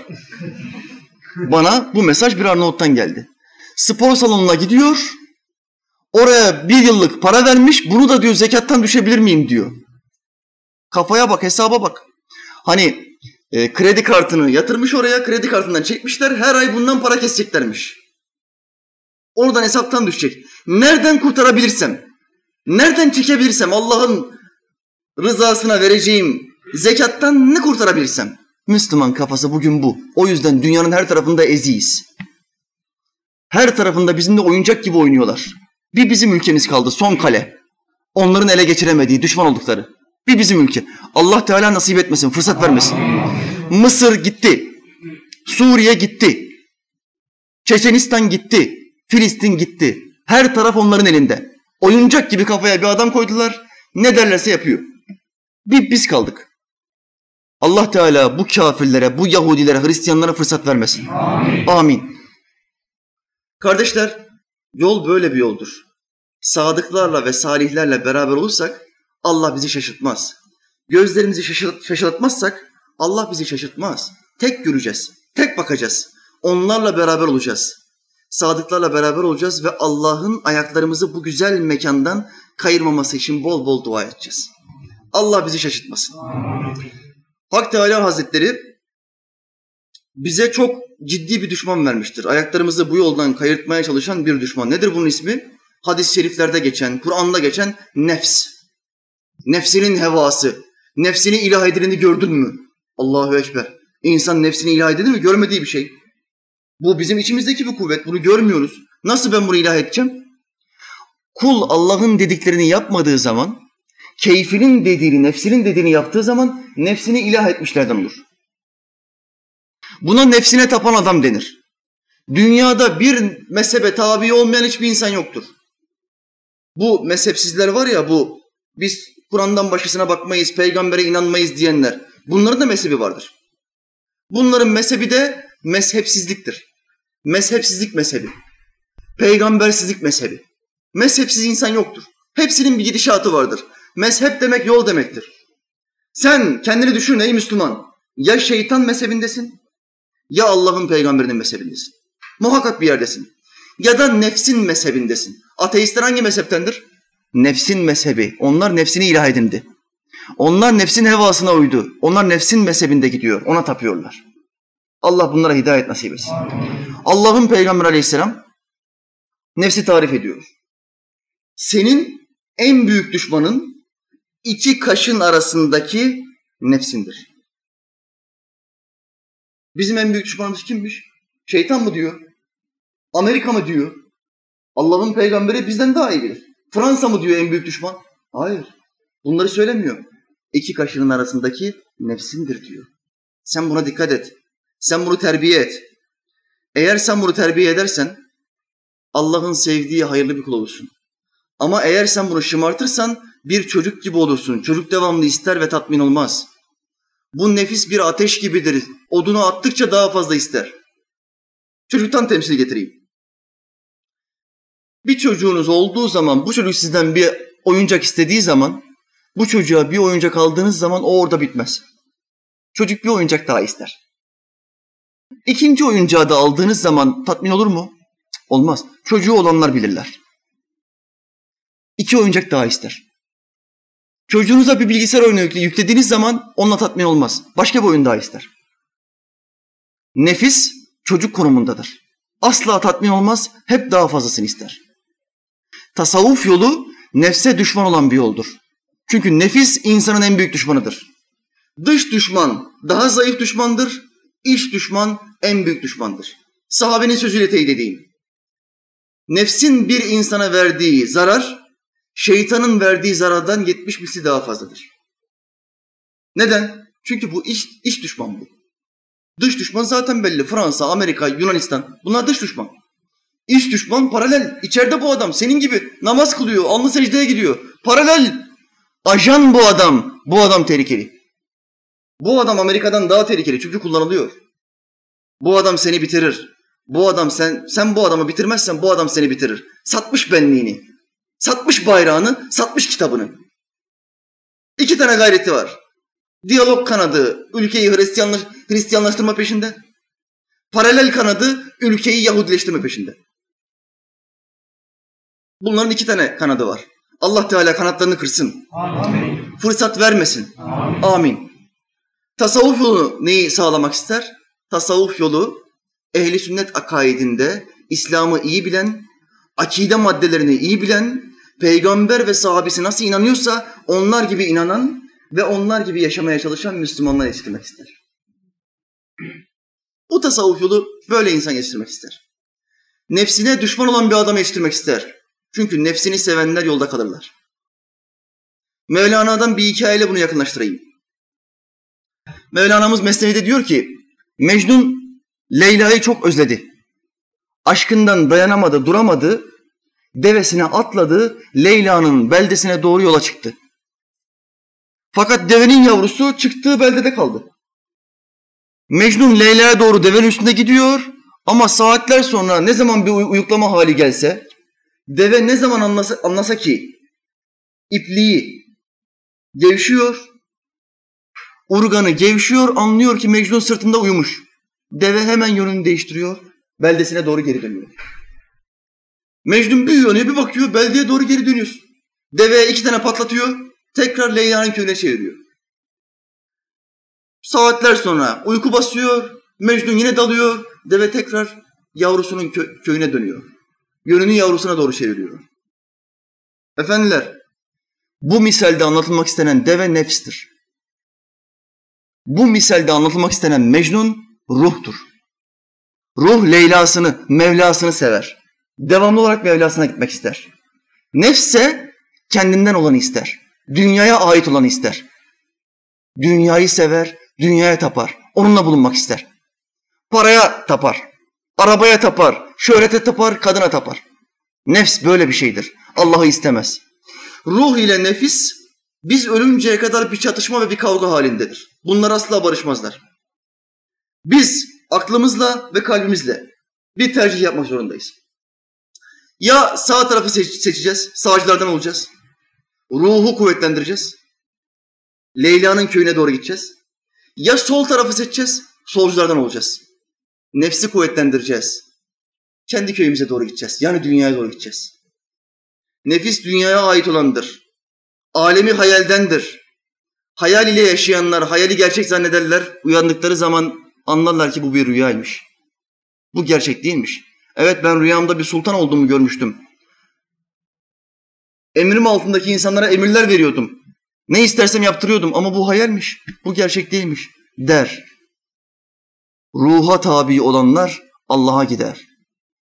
Bana bu mesaj bir Arnavut'tan geldi. Spor salonuna gidiyor. Oraya bir yıllık para vermiş. Bunu da diyor zekattan düşebilir miyim diyor. Kafaya bak, hesaba bak. Hani e, kredi kartını yatırmış oraya, kredi kartından çekmişler. Her ay bundan para keseceklermiş. Oradan hesaptan düşecek. Nereden kurtarabilirsem, nereden çekebilirsem Allah'ın rızasına vereceğim zekattan ne kurtarabilirsem. Müslüman kafası bugün bu. O yüzden dünyanın her tarafında eziyiz. Her tarafında bizimle oyuncak gibi oynuyorlar. Bir bizim ülkemiz kaldı son kale. Onların ele geçiremediği, düşman oldukları. Bir bizim ülke. Allah Teala nasip etmesin, fırsat vermesin. Mısır gitti. Suriye gitti. Çeçenistan gitti. Filistin gitti. Her taraf onların elinde. Oyuncak gibi kafaya bir adam koydular. Ne derlerse yapıyor. Bir biz kaldık. Allah Teala bu kafirlere, bu Yahudilere, Hristiyanlara fırsat vermesin. Amin. Amin. Kardeşler, yol böyle bir yoldur. Sadıklarla ve salihlerle beraber olursak Allah bizi şaşırtmaz. Gözlerimizi şaşırt, şaşırtmazsak Allah bizi şaşırtmaz. Tek göreceğiz, tek bakacağız. Onlarla beraber olacağız. Sadıklarla beraber olacağız ve Allah'ın ayaklarımızı bu güzel mekandan kayırmaması için bol bol dua edeceğiz. Allah bizi şaşırtmasın. Hak Teala Hazretleri bize çok ciddi bir düşman vermiştir. Ayaklarımızı bu yoldan kayırtmaya çalışan bir düşman. Nedir bunun ismi? Hadis-i şeriflerde geçen, Kur'an'da geçen nefs. Nefsinin hevası. Nefsini ilah edileni gördün mü? Allahu Ekber. İnsan nefsini ilah edildi mi? Görmediği bir şey. Bu bizim içimizdeki bir kuvvet. Bunu görmüyoruz. Nasıl ben bunu ilah edeceğim? Kul Allah'ın dediklerini yapmadığı zaman keyfinin dediğini, nefsinin dediğini yaptığı zaman nefsini ilah etmişlerden olur. Buna nefsine tapan adam denir. Dünyada bir mezhebe tabi olmayan hiçbir insan yoktur. Bu mezhepsizler var ya bu biz Kur'an'dan başkasına bakmayız, peygambere inanmayız diyenler. Bunların da mezhebi vardır. Bunların mezhebi de mezhepsizliktir. Mezhepsizlik mezhebi. Peygambersizlik mezhebi. Mezhepsiz insan yoktur. Hepsinin bir gidişatı vardır. Mezhep demek yol demektir. Sen kendini düşün ey Müslüman. Ya şeytan mezhebindesin ya Allah'ın peygamberinin mezhebindesin. Muhakkak bir yerdesin. Ya da nefsin mezhebindesin. Ateistler hangi mezheptendir? Nefsin mezhebi. Onlar nefsini ilah edindi. Onlar nefsin hevasına uydu. Onlar nefsin mezhebinde gidiyor. Ona tapıyorlar. Allah bunlara hidayet nasip etsin. Allah'ın peygamberi aleyhisselam nefsi tarif ediyor. Senin en büyük düşmanın iki kaşın arasındaki nefsindir. Bizim en büyük düşmanımız kimmiş? Şeytan mı diyor? Amerika mı diyor? Allah'ın peygamberi bizden daha iyi bilir. Fransa mı diyor en büyük düşman? Hayır. Bunları söylemiyor. İki kaşının arasındaki nefsindir diyor. Sen buna dikkat et. Sen bunu terbiye et. Eğer sen bunu terbiye edersen Allah'ın sevdiği hayırlı bir kul olursun. Ama eğer sen bunu şımartırsan bir çocuk gibi olursun. Çocuk devamlı ister ve tatmin olmaz. Bu nefis bir ateş gibidir. Odunu attıkça daha fazla ister. Çocuktan temsil getireyim. Bir çocuğunuz olduğu zaman bu çocuk sizden bir oyuncak istediği zaman bu çocuğa bir oyuncak aldığınız zaman o orada bitmez. Çocuk bir oyuncak daha ister. İkinci oyuncağı da aldığınız zaman tatmin olur mu? Olmaz. Çocuğu olanlar bilirler. İki oyuncak daha ister. Çocuğunuza bir bilgisayar oyunu yüklediğiniz zaman onunla tatmin olmaz. Başka bir oyun daha ister. Nefis çocuk konumundadır. Asla tatmin olmaz, hep daha fazlasını ister. Tasavvuf yolu nefse düşman olan bir yoldur. Çünkü nefis insanın en büyük düşmanıdır. Dış düşman daha zayıf düşmandır, iç düşman en büyük düşmandır. Sahabenin sözüyle teyit edeyim. Nefsin bir insana verdiği zarar, şeytanın verdiği zarardan yetmiş misli daha fazladır. Neden? Çünkü bu iç, iç düşman bu. Dış düşman zaten belli. Fransa, Amerika, Yunanistan. Bunlar dış düşman. İç düşman paralel. İçeride bu adam senin gibi namaz kılıyor, alnı secdeye gidiyor. Paralel. Ajan bu adam. Bu adam tehlikeli. Bu adam Amerika'dan daha tehlikeli çünkü kullanılıyor. Bu adam seni bitirir. Bu adam sen sen bu adamı bitirmezsen bu adam seni bitirir. Satmış benliğini. Satmış bayrağını, satmış kitabını. İki tane gayreti var. Diyalog kanadı ülkeyi Hristiyanlaş, Hristiyanlaştırma peşinde. Paralel kanadı ülkeyi Yahudileştirme peşinde. Bunların iki tane kanadı var. Allah Teala kanatlarını kırsın. Amin. Fırsat vermesin. Amin. Amin. Tasavvuf yolu neyi sağlamak ister? Tasavvuf yolu ehli sünnet akaidinde İslam'ı iyi bilen, akide maddelerini iyi bilen, peygamber ve sahabesi nasıl inanıyorsa onlar gibi inanan ve onlar gibi yaşamaya çalışan Müslümanlar yetiştirmek ister. Bu tasavvuf yolu böyle insan yetiştirmek ister. Nefsine düşman olan bir adam yetiştirmek ister. Çünkü nefsini sevenler yolda kalırlar. Mevlana'dan bir hikayeyle bunu yakınlaştırayım. Mevlana'mız Mesnevi'de diyor ki, Mecnun Leyla'yı çok özledi. Aşkından dayanamadı, duramadı, devesine atladı, Leyla'nın beldesine doğru yola çıktı. Fakat devenin yavrusu çıktığı beldede kaldı. Mecnun Leyla'ya doğru devenin üstünde gidiyor ama saatler sonra ne zaman bir uyuklama hali gelse, deve ne zaman anlasa, anlasa ki ipliği gevşiyor, urganı gevşiyor, anlıyor ki Mecnun sırtında uyumuş. Deve hemen yönünü değiştiriyor, beldesine doğru geri dönüyor. Mecnun bir uyanıyor, bir bakıyor, beldeye doğru geri dönüyorsun. Deve iki tane patlatıyor, tekrar Leyla'nın köyüne çeviriyor. Saatler sonra uyku basıyor, Mecnun yine dalıyor, deve tekrar yavrusunun kö- köyüne dönüyor. Yönünü yavrusuna doğru çeviriyor. Efendiler, bu misalde anlatılmak istenen deve nefstir. Bu misalde anlatılmak istenen Mecnun ruhtur. Ruh Leyla'sını, Mevlasını sever. Devamlı olarak Mevlasına gitmek ister. Nefse kendinden olanı ister. Dünyaya ait olanı ister. Dünyayı sever, dünyaya tapar. Onunla bulunmak ister. Paraya tapar, arabaya tapar, şöhrete tapar, kadına tapar. Nefs böyle bir şeydir. Allah'ı istemez. Ruh ile nefis biz ölünceye kadar bir çatışma ve bir kavga halindedir. Bunlar asla barışmazlar. Biz aklımızla ve kalbimizle bir tercih yapmak zorundayız. Ya sağ tarafı seç seçeceğiz, sağcılardan olacağız. Ruhu kuvvetlendireceğiz. Leyla'nın köyüne doğru gideceğiz. Ya sol tarafı seçeceğiz, solculardan olacağız. Nefsi kuvvetlendireceğiz. Kendi köyümüze doğru gideceğiz. Yani dünyaya doğru gideceğiz. Nefis dünyaya ait olandır. Alemi hayaldendir. Hayal ile yaşayanlar hayali gerçek zannederler. Uyandıkları zaman anlarlar ki bu bir rüyaymış. Bu gerçek değilmiş. Evet ben rüyamda bir sultan olduğumu görmüştüm. Emrim altındaki insanlara emirler veriyordum. Ne istersem yaptırıyordum ama bu hayalmiş. Bu gerçek değilmiş der. Ruha tabi olanlar Allah'a gider.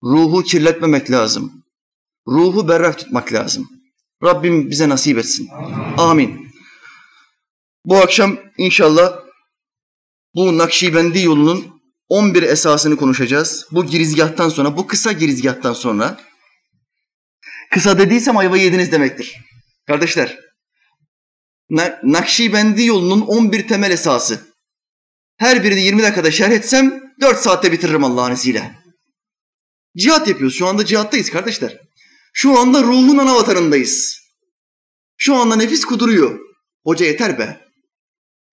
Ruhu kirletmemek lazım. Ruhu berrak tutmak lazım. Rabbim bize nasip etsin. Amin. Bu akşam inşallah bu Nakşibendi yolunun 11 esasını konuşacağız. Bu girizgahtan sonra, bu kısa girizgahtan sonra. Kısa dediysem ayva yediniz demektir. Kardeşler, Nakşibendi yolunun 11 temel esası. Her birini 20 dakikada şerh etsem 4 saatte bitiririm Allah'ın izniyle. Cihat yapıyoruz. Şu anda cihattayız kardeşler. Şu anda ruhun ana vatanındayız. Şu anda nefis kuduruyor. Hoca yeter be.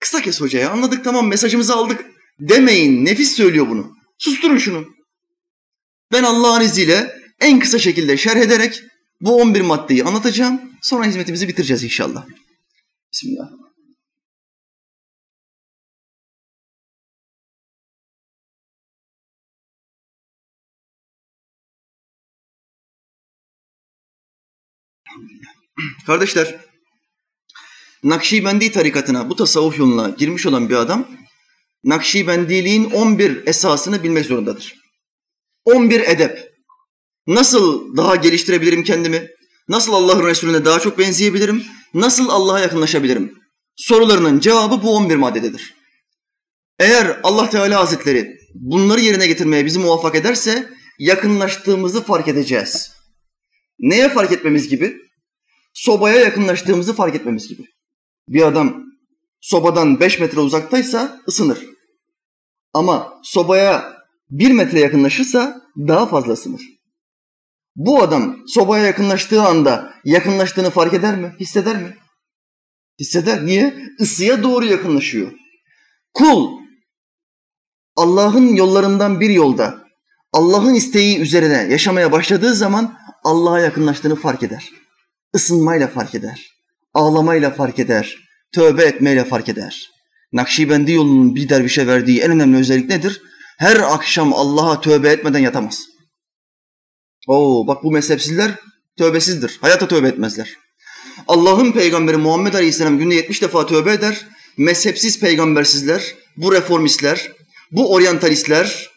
Kısa kes hocaya anladık tamam mesajımızı aldık. Demeyin nefis söylüyor bunu. Susturun şunu. Ben Allah'ın izniyle en kısa şekilde şerh ederek bu 11 maddeyi anlatacağım. Sonra hizmetimizi bitireceğiz inşallah. Bismillah. Kardeşler, Nakşibendi tarikatına, bu tasavvuf yoluna girmiş olan bir adam, Nakşibendiliğin 11 esasını bilmek zorundadır. 11 edep. Nasıl daha geliştirebilirim kendimi? Nasıl Allah'ın Resulüne daha çok benzeyebilirim? Nasıl Allah'a yakınlaşabilirim? Sorularının cevabı bu 11 maddededir. Eğer Allah Teala Hazretleri bunları yerine getirmeye bizi muvaffak ederse yakınlaştığımızı fark edeceğiz. Neye fark etmemiz gibi? Sobaya yakınlaştığımızı fark etmemiz gibi. Bir adam sobadan 5 metre uzaktaysa ısınır. Ama sobaya 1 metre yakınlaşırsa daha fazla ısınır. Bu adam sobaya yakınlaştığı anda yakınlaştığını fark eder mi? Hisseder mi? Hisseder. Niye? Isıya doğru yakınlaşıyor. Kul Allah'ın yollarından bir yolda Allah'ın isteği üzerine yaşamaya başladığı zaman Allah'a yakınlaştığını fark eder. Isınmayla fark eder. Ağlamayla fark eder. Tövbe etmeyle fark eder. Nakşibendi yolunun bir dervişe verdiği en önemli özellik nedir? Her akşam Allah'a tövbe etmeden yatamaz. Oo bak bu mezhepsizler tövbesizdir. Hayata tövbe etmezler. Allah'ın peygamberi Muhammed Aleyhisselam günde 70 defa tövbe eder. Mezhepsiz peygambersizler, bu reformistler, bu oryantalistler,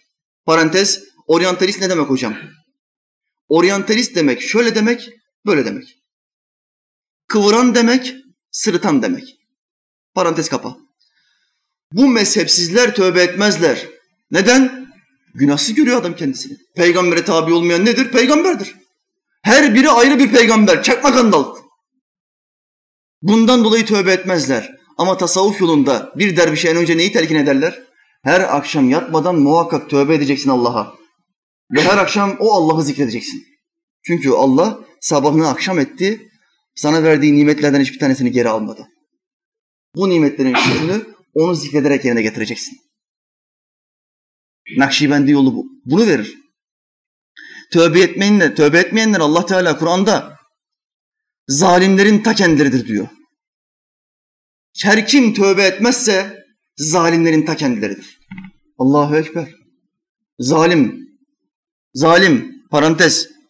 parantez, oryantalist ne demek hocam? Oryantalist demek şöyle demek, böyle demek. Kıvıran demek, sırıtan demek. Parantez kapa. Bu mezhepsizler tövbe etmezler. Neden? Günahsız görüyor adam kendisini. Peygambere tabi olmayan nedir? Peygamberdir. Her biri ayrı bir peygamber. Çakma kandal. Bundan dolayı tövbe etmezler. Ama tasavvuf yolunda bir dervişe en önce neyi telkin ederler? Her akşam yatmadan muhakkak tövbe edeceksin Allah'a. Ve her akşam o Allah'ı zikredeceksin. Çünkü Allah sabahını akşam etti, sana verdiği nimetlerden hiçbir tanesini geri almadı. Bu nimetlerin şükrünü onu zikrederek yerine getireceksin. Nakşibendi yolu bu. Bunu verir. Tövbe etmeyenler, tövbe etmeyenler Allah Teala Kur'an'da zalimlerin ta kendileridir diyor. Her kim tövbe etmezse zalimlerin ta kendileridir. Allahu Ekber. Zalim. Zalim. Parantez.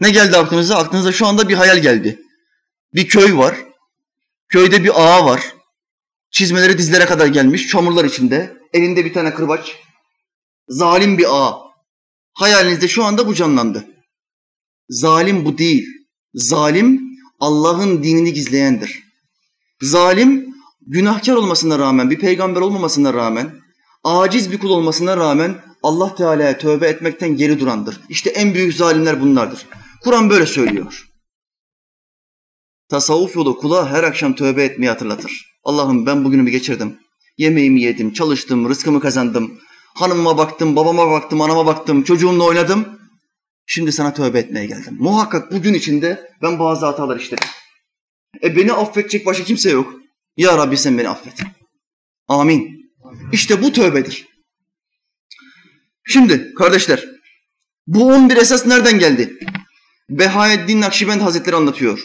Ne geldi aklınıza? Aklınıza şu anda bir hayal geldi. Bir köy var. Köyde bir ağa var. Çizmeleri dizlere kadar gelmiş, çamurlar içinde. Elinde bir tane kırbaç. Zalim bir ağa. Hayalinizde şu anda bu canlandı. Zalim bu değil. Zalim Allah'ın dinini gizleyendir. Zalim günahkar olmasına rağmen, bir peygamber olmamasına rağmen, aciz bir kul olmasına rağmen Allah Teala'ya tövbe etmekten geri durandır. İşte en büyük zalimler bunlardır. Kur'an böyle söylüyor. Tasavvuf yolu kula her akşam tövbe etmeyi hatırlatır. Allah'ım ben bugünümü geçirdim. Yemeğimi yedim, çalıştım, rızkımı kazandım. Hanımıma baktım, babama baktım, anama baktım, çocuğumla oynadım. Şimdi sana tövbe etmeye geldim. Muhakkak bugün içinde ben bazı hatalar işledim. E beni affedecek başka kimse yok. Ya Rabbi sen beni affet. Amin. İşte bu tövbedir. Şimdi kardeşler, bu 11 esas nereden geldi? Behaeddin Nakşibend Hazretleri anlatıyor.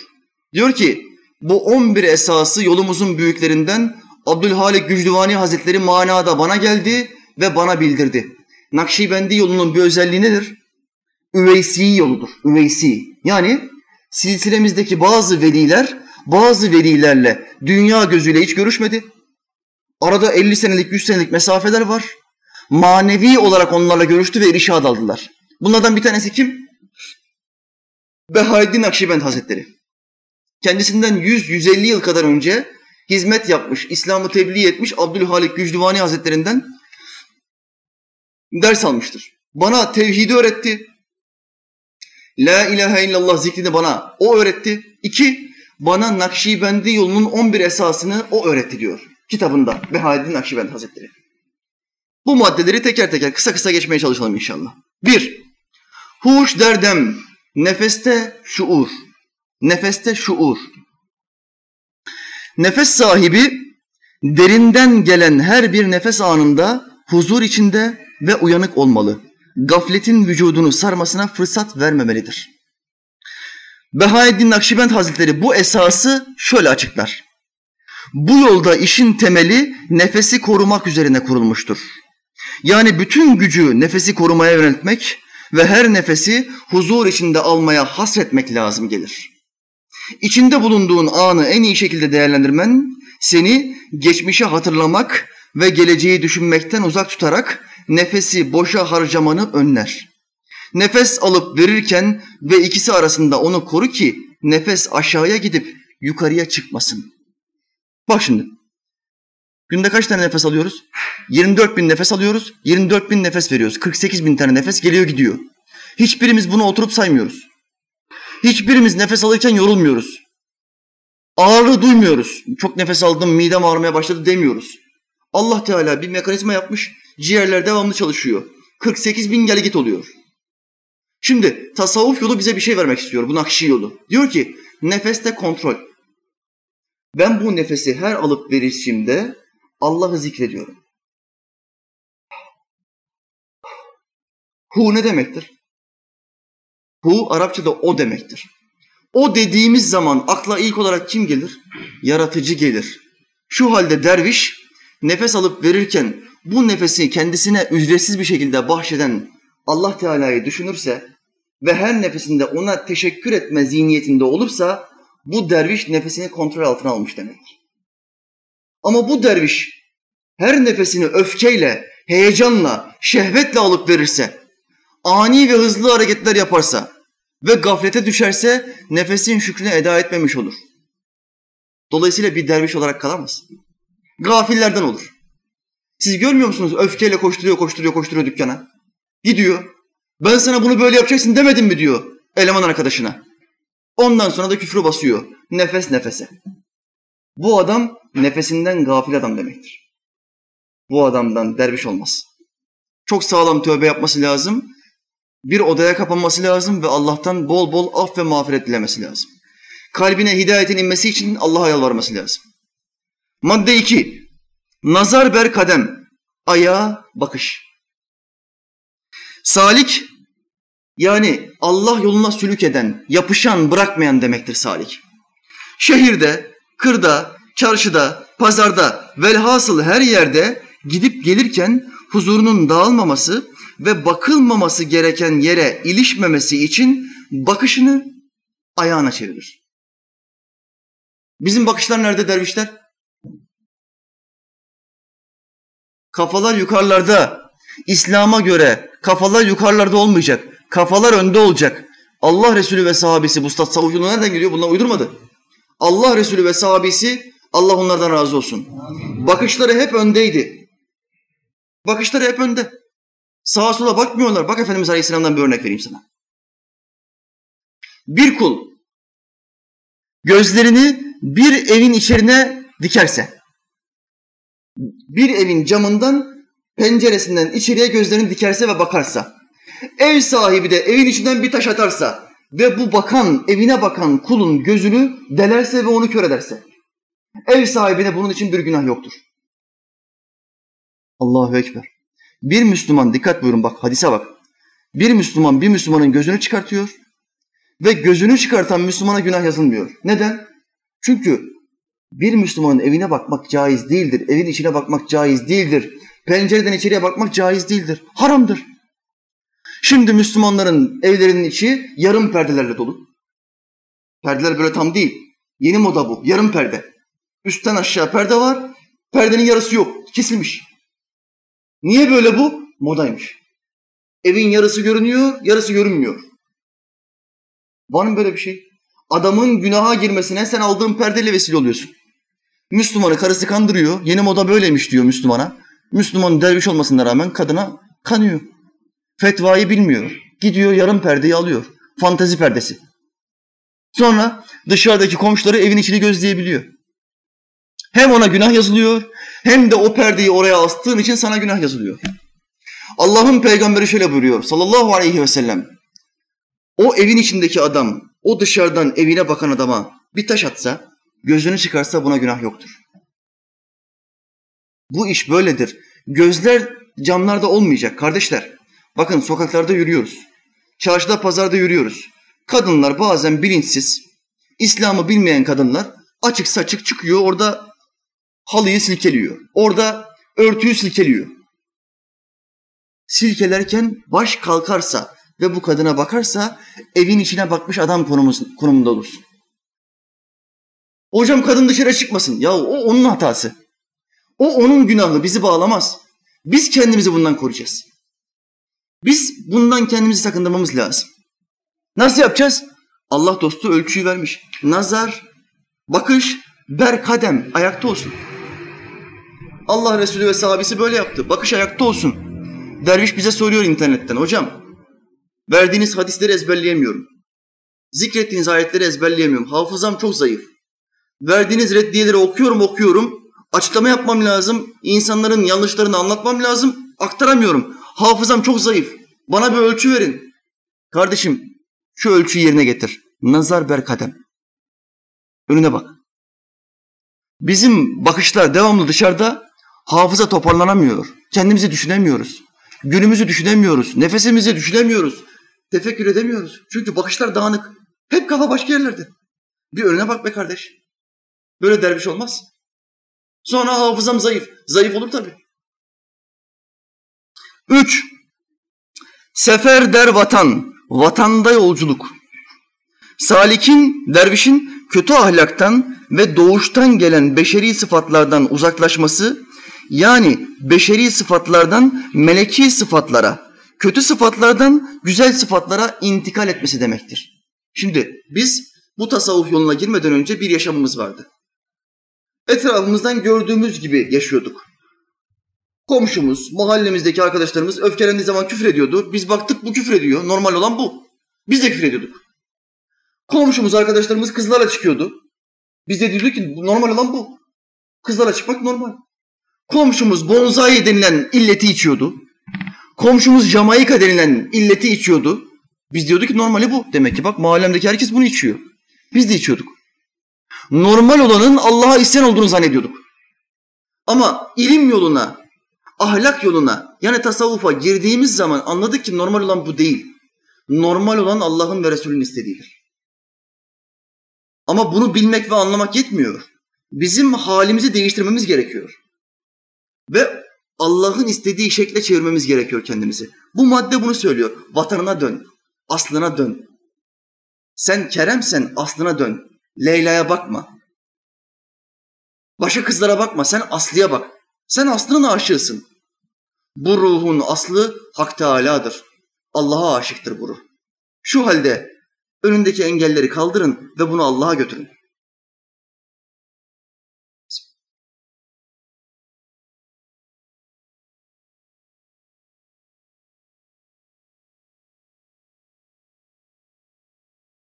Diyor ki, bu 11 esası yolumuzun büyüklerinden Abdülhalik Gücdüvani Hazretleri manada bana geldi ve bana bildirdi. Nakşibendi yolunun bir özelliği nedir? Üveysi yoludur. Üveysi. Yani silsilemizdeki bazı veliler bazı velilerle dünya gözüyle hiç görüşmedi. Arada 50 senelik, 100 senelik mesafeler var. Manevi olarak onlarla görüştü ve irşad aldılar. Bunlardan bir tanesi kim? Behaeddin Akşibend Hazretleri. Kendisinden 100-150 yıl kadar önce hizmet yapmış, İslam'ı tebliğ etmiş Abdülhalik Gücdüvani Hazretlerinden ders almıştır. Bana tevhidi öğretti. La ilahe illallah zikrini bana o öğretti. İki, bana Nakşibendi yolunun 11 esasını o öğretti diyor kitabında Behaeddin Nakşibendi Hazretleri. Bu maddeleri teker teker kısa kısa geçmeye çalışalım inşallah. Bir, huş derdem Nefeste şuur. Nefeste şuur. Nefes sahibi derinden gelen her bir nefes anında huzur içinde ve uyanık olmalı. Gafletin vücudunu sarmasına fırsat vermemelidir. Behaeddin Nakşibend Hazretleri bu esası şöyle açıklar. Bu yolda işin temeli nefesi korumak üzerine kurulmuştur. Yani bütün gücü nefesi korumaya yöneltmek ve her nefesi huzur içinde almaya hasretmek lazım gelir. İçinde bulunduğun anı en iyi şekilde değerlendirmen seni geçmişe hatırlamak ve geleceği düşünmekten uzak tutarak nefesi boşa harcamanı önler. Nefes alıp verirken ve ikisi arasında onu koru ki nefes aşağıya gidip yukarıya çıkmasın. Bak şimdi. Günde kaç tane nefes alıyoruz? 24 bin nefes alıyoruz, 24 bin nefes veriyoruz. 48 bin tane nefes geliyor gidiyor. Hiçbirimiz bunu oturup saymıyoruz. Hiçbirimiz nefes alırken yorulmuyoruz. Ağırlığı duymuyoruz. Çok nefes aldım, midem ağrımaya başladı demiyoruz. Allah Teala bir mekanizma yapmış, ciğerler devamlı çalışıyor. 48 bin gel git oluyor. Şimdi tasavvuf yolu bize bir şey vermek istiyor, bu Nakşi yolu. Diyor ki nefeste kontrol. Ben bu nefesi her alıp verişimde Allah'ı zikrediyorum. Hu ne demektir? Hu Arapçada o demektir. O dediğimiz zaman akla ilk olarak kim gelir? Yaratıcı gelir. Şu halde derviş nefes alıp verirken bu nefesi kendisine ücretsiz bir şekilde bahşeden Allah Teala'yı düşünürse ve her nefesinde ona teşekkür etme zihniyetinde olursa bu derviş nefesini kontrol altına almış demek. Ama bu derviş her nefesini öfkeyle, heyecanla, şehvetle alıp verirse, ani ve hızlı hareketler yaparsa ve gaflete düşerse nefesin şükrünü eda etmemiş olur. Dolayısıyla bir derviş olarak kalamaz. Gafillerden olur. Siz görmüyor musunuz? Öfkeyle koşturuyor, koşturuyor, koşturuyor dükkana. Gidiyor. Ben sana bunu böyle yapacaksın demedim mi diyor eleman arkadaşına. Ondan sonra da küfrü basıyor. Nefes nefese. Bu adam nefesinden gafil adam demektir. Bu adamdan derviş olmaz. Çok sağlam tövbe yapması lazım. Bir odaya kapanması lazım ve Allah'tan bol bol af ve mağfiret dilemesi lazım. Kalbine hidayetin inmesi için Allah'a yalvarması lazım. Madde 2. Nazar ber kadem. Ayağa bakış. Salik yani Allah yoluna sülük eden, yapışan, bırakmayan demektir salik. Şehirde, kırda, çarşıda, pazarda, velhasıl her yerde gidip gelirken huzurunun dağılmaması ve bakılmaması gereken yere ilişmemesi için bakışını ayağına çevirir. Bizim bakışlar nerede dervişler? Kafalar yukarılarda. İslam'a göre kafalar yukarılarda olmayacak. Kafalar önde olacak. Allah Resulü ve sahabesi bu tasavvuf nereden geliyor? Bunlar uydurmadı. Allah Resulü ve sahabesi Allah onlardan razı olsun. Bakışları hep öndeydi. Bakışları hep önde. Sağa sola bakmıyorlar. Bak Efendimiz Aleyhisselam'dan bir örnek vereyim sana. Bir kul gözlerini bir evin içerine dikerse, bir evin camından, penceresinden içeriye gözlerini dikerse ve bakarsa, ev sahibi de evin içinden bir taş atarsa ve bu bakan, evine bakan kulun gözünü delerse ve onu kör ederse, ev sahibine bunun için bir günah yoktur. Allahu Ekber. Bir Müslüman, dikkat buyurun bak hadise bak. Bir Müslüman bir Müslümanın gözünü çıkartıyor ve gözünü çıkartan Müslümana günah yazılmıyor. Neden? Çünkü bir Müslümanın evine bakmak caiz değildir. Evin içine bakmak caiz değildir. Pencereden içeriye bakmak caiz değildir. Haramdır. Şimdi Müslümanların evlerinin içi yarım perdelerle dolu. Perdeler böyle tam değil. Yeni moda bu. Yarım perde. Üstten aşağı perde var. Perdenin yarısı yok. Kesilmiş. Niye böyle bu? Modaymış. Evin yarısı görünüyor, yarısı görünmüyor. Var mı böyle bir şey? Adamın günaha girmesine sen aldığın perdeyle vesile oluyorsun. Müslümanı karısı kandırıyor. Yeni moda böyleymiş diyor Müslümana. Müslüman derviş olmasına rağmen kadına kanıyor. Fetvayı bilmiyor. Gidiyor yarım perdeyi alıyor. Fantezi perdesi. Sonra dışarıdaki komşuları evin içini gözleyebiliyor. Hem ona günah yazılıyor hem de o perdeyi oraya astığın için sana günah yazılıyor. Allah'ın peygamberi şöyle buyuruyor sallallahu aleyhi ve sellem. o evin içindeki adam, o dışarıdan evine bakan adama bir taş atsa, gözünü çıkarsa buna günah yoktur. Bu iş böyledir. Gözler camlarda olmayacak kardeşler. Bakın sokaklarda yürüyoruz. Çarşıda pazarda yürüyoruz. Kadınlar bazen bilinçsiz, İslam'ı bilmeyen kadınlar açık saçık çıkıyor orada halıyı silkeliyor. Orada örtüyü silkeliyor. Silkelerken baş kalkarsa ve bu kadına bakarsa evin içine bakmış adam konumunda olursun. Hocam kadın dışarı çıkmasın. Ya o onun hatası. O onun günahı bizi bağlamaz. Biz kendimizi bundan koruyacağız. Biz bundan kendimizi sakındırmamız lazım. Nasıl yapacağız? Allah dostu ölçüyü vermiş. Nazar, bakış, ber kadem ayakta olsun. Allah Resulü ve sahabesi böyle yaptı. Bakış ayakta olsun. Derviş bize soruyor internetten. Hocam verdiğiniz hadisleri ezberleyemiyorum. Zikrettiğiniz ayetleri ezberleyemiyorum. Hafızam çok zayıf. Verdiğiniz reddiyeleri okuyorum okuyorum. Açıklama yapmam lazım. İnsanların yanlışlarını anlatmam lazım. Aktaramıyorum. Hafızam çok zayıf. Bana bir ölçü verin. Kardeşim şu ölçüyü yerine getir. Nazar ber kadem. Önüne bak. Bizim bakışlar devamlı dışarıda hafıza toparlanamıyor. Kendimizi düşünemiyoruz. Günümüzü düşünemiyoruz. Nefesimizi düşünemiyoruz. Tefekkür edemiyoruz. Çünkü bakışlar dağınık. Hep kafa başka yerlerde. Bir önüne bak be kardeş. Böyle derviş olmaz. Sonra hafızam zayıf. Zayıf olur tabii. Üç. Sefer der vatan. Vatanda yolculuk. Salikin, dervişin kötü ahlaktan ve doğuştan gelen beşeri sıfatlardan uzaklaşması yani beşeri sıfatlardan meleki sıfatlara, kötü sıfatlardan güzel sıfatlara intikal etmesi demektir. Şimdi biz bu tasavvuf yoluna girmeden önce bir yaşamımız vardı. Etrafımızdan gördüğümüz gibi yaşıyorduk. Komşumuz, mahallemizdeki arkadaşlarımız öfkelendiği zaman küfür ediyordu. Biz baktık bu küfür ediyor. Normal olan bu. Biz de küfür ediyorduk. Komşumuz, arkadaşlarımız kızlarla çıkıyordu. Biz de diyorduk ki normal olan bu. Kızlarla çıkmak normal. Komşumuz bonsai denilen illeti içiyordu. Komşumuz Jamaika denilen illeti içiyordu. Biz diyorduk ki normali bu. Demek ki bak mahallemdeki herkes bunu içiyor. Biz de içiyorduk. Normal olanın Allah'a isyan olduğunu zannediyorduk. Ama ilim yoluna, ahlak yoluna yani tasavvufa girdiğimiz zaman anladık ki normal olan bu değil. Normal olan Allah'ın ve Resulünün istediğidir. Ama bunu bilmek ve anlamak yetmiyor. Bizim halimizi değiştirmemiz gerekiyor. Ve Allah'ın istediği şekle çevirmemiz gerekiyor kendimizi. Bu madde bunu söylüyor. Vatanına dön, aslına dön. Sen Keremsen aslına dön. Leyla'ya bakma. Başka kızlara bakma, sen Aslı'ya bak. Sen Aslı'nın aşığısın. Bu ruhun aslı Hak Teala'dır. Allah'a aşıktır bu ruh. Şu halde önündeki engelleri kaldırın ve bunu Allah'a götürün.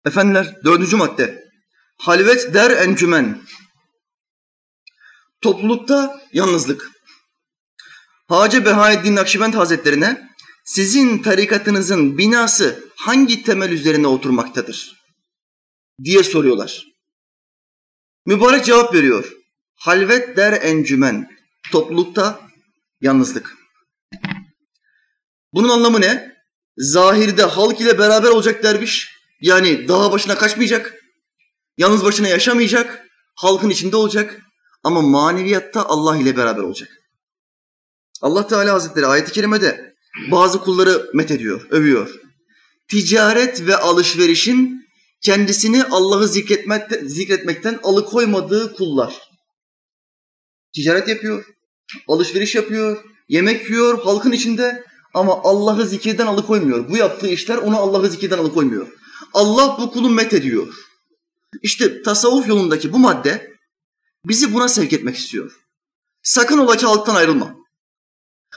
Efendiler dördüncü madde. Halvet der encümen. Toplulukta yalnızlık. Hacı Behaeddin Nakşibend Hazretlerine sizin tarikatınızın binası hangi temel üzerine oturmaktadır? diye soruyorlar. Mübarek cevap veriyor. Halvet der encümen. Toplulukta yalnızlık. Bunun anlamı ne? Zahirde halk ile beraber olacak derviş, yani dağ başına kaçmayacak, yalnız başına yaşamayacak, halkın içinde olacak ama maneviyatta Allah ile beraber olacak. Allah Teala Hazretleri ayet-i kerimede bazı kulları met ediyor, övüyor. Ticaret ve alışverişin kendisini Allah'ı zikretmekten, zikretmekten alıkoymadığı kullar. Ticaret yapıyor, alışveriş yapıyor, yemek yiyor halkın içinde ama Allah'ı zikirden alıkoymuyor. Bu yaptığı işler onu Allah'ı zikirden alıkoymuyor. Allah bu kulu met ediyor. İşte tasavvuf yolundaki bu madde bizi buna sevk etmek istiyor. Sakın ola ki halktan ayrılma.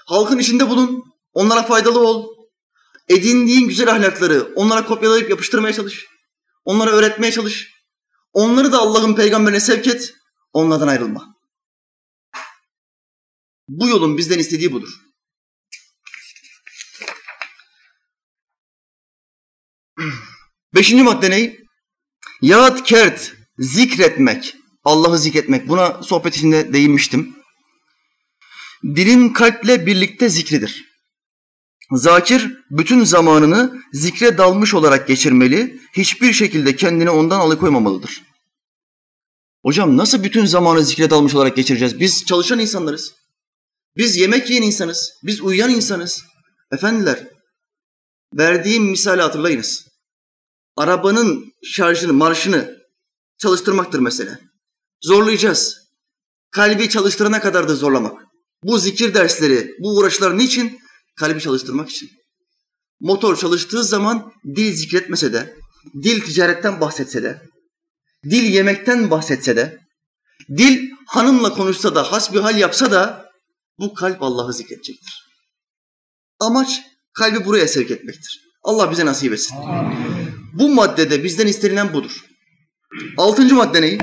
Halkın içinde bulun, onlara faydalı ol. Edindiğin güzel ahlakları onlara kopyalayıp yapıştırmaya çalış. Onlara öğretmeye çalış. Onları da Allah'ın peygamberine sevk et. Onlardan ayrılma. Bu yolun bizden istediği budur. Beşinci madde ne? Yad kert, zikretmek. Allah'ı zikretmek. Buna sohbet içinde değinmiştim. Dilin kalple birlikte zikridir. Zakir bütün zamanını zikre dalmış olarak geçirmeli, hiçbir şekilde kendini ondan alıkoymamalıdır. Hocam nasıl bütün zamanı zikre dalmış olarak geçireceğiz? Biz çalışan insanlarız. Biz yemek yiyen insanız. Biz uyuyan insanız. Efendiler, verdiğim misali hatırlayınız. Arabanın şarjını, marşını çalıştırmaktır mesela. Zorlayacağız. Kalbi çalıştırana kadar da zorlamak. Bu zikir dersleri, bu uğraşlar niçin? Kalbi çalıştırmak için. Motor çalıştığı zaman dil zikretmese de, dil ticaretten bahsetse de, dil yemekten bahsetse de, dil hanımla konuşsa da, hasbihal yapsa da bu kalp Allah'ı zikredecektir. Amaç kalbi buraya sevk etmektir. Allah bize nasip etsin. Bu maddede bizden istenilen budur. Altıncı madde neyi?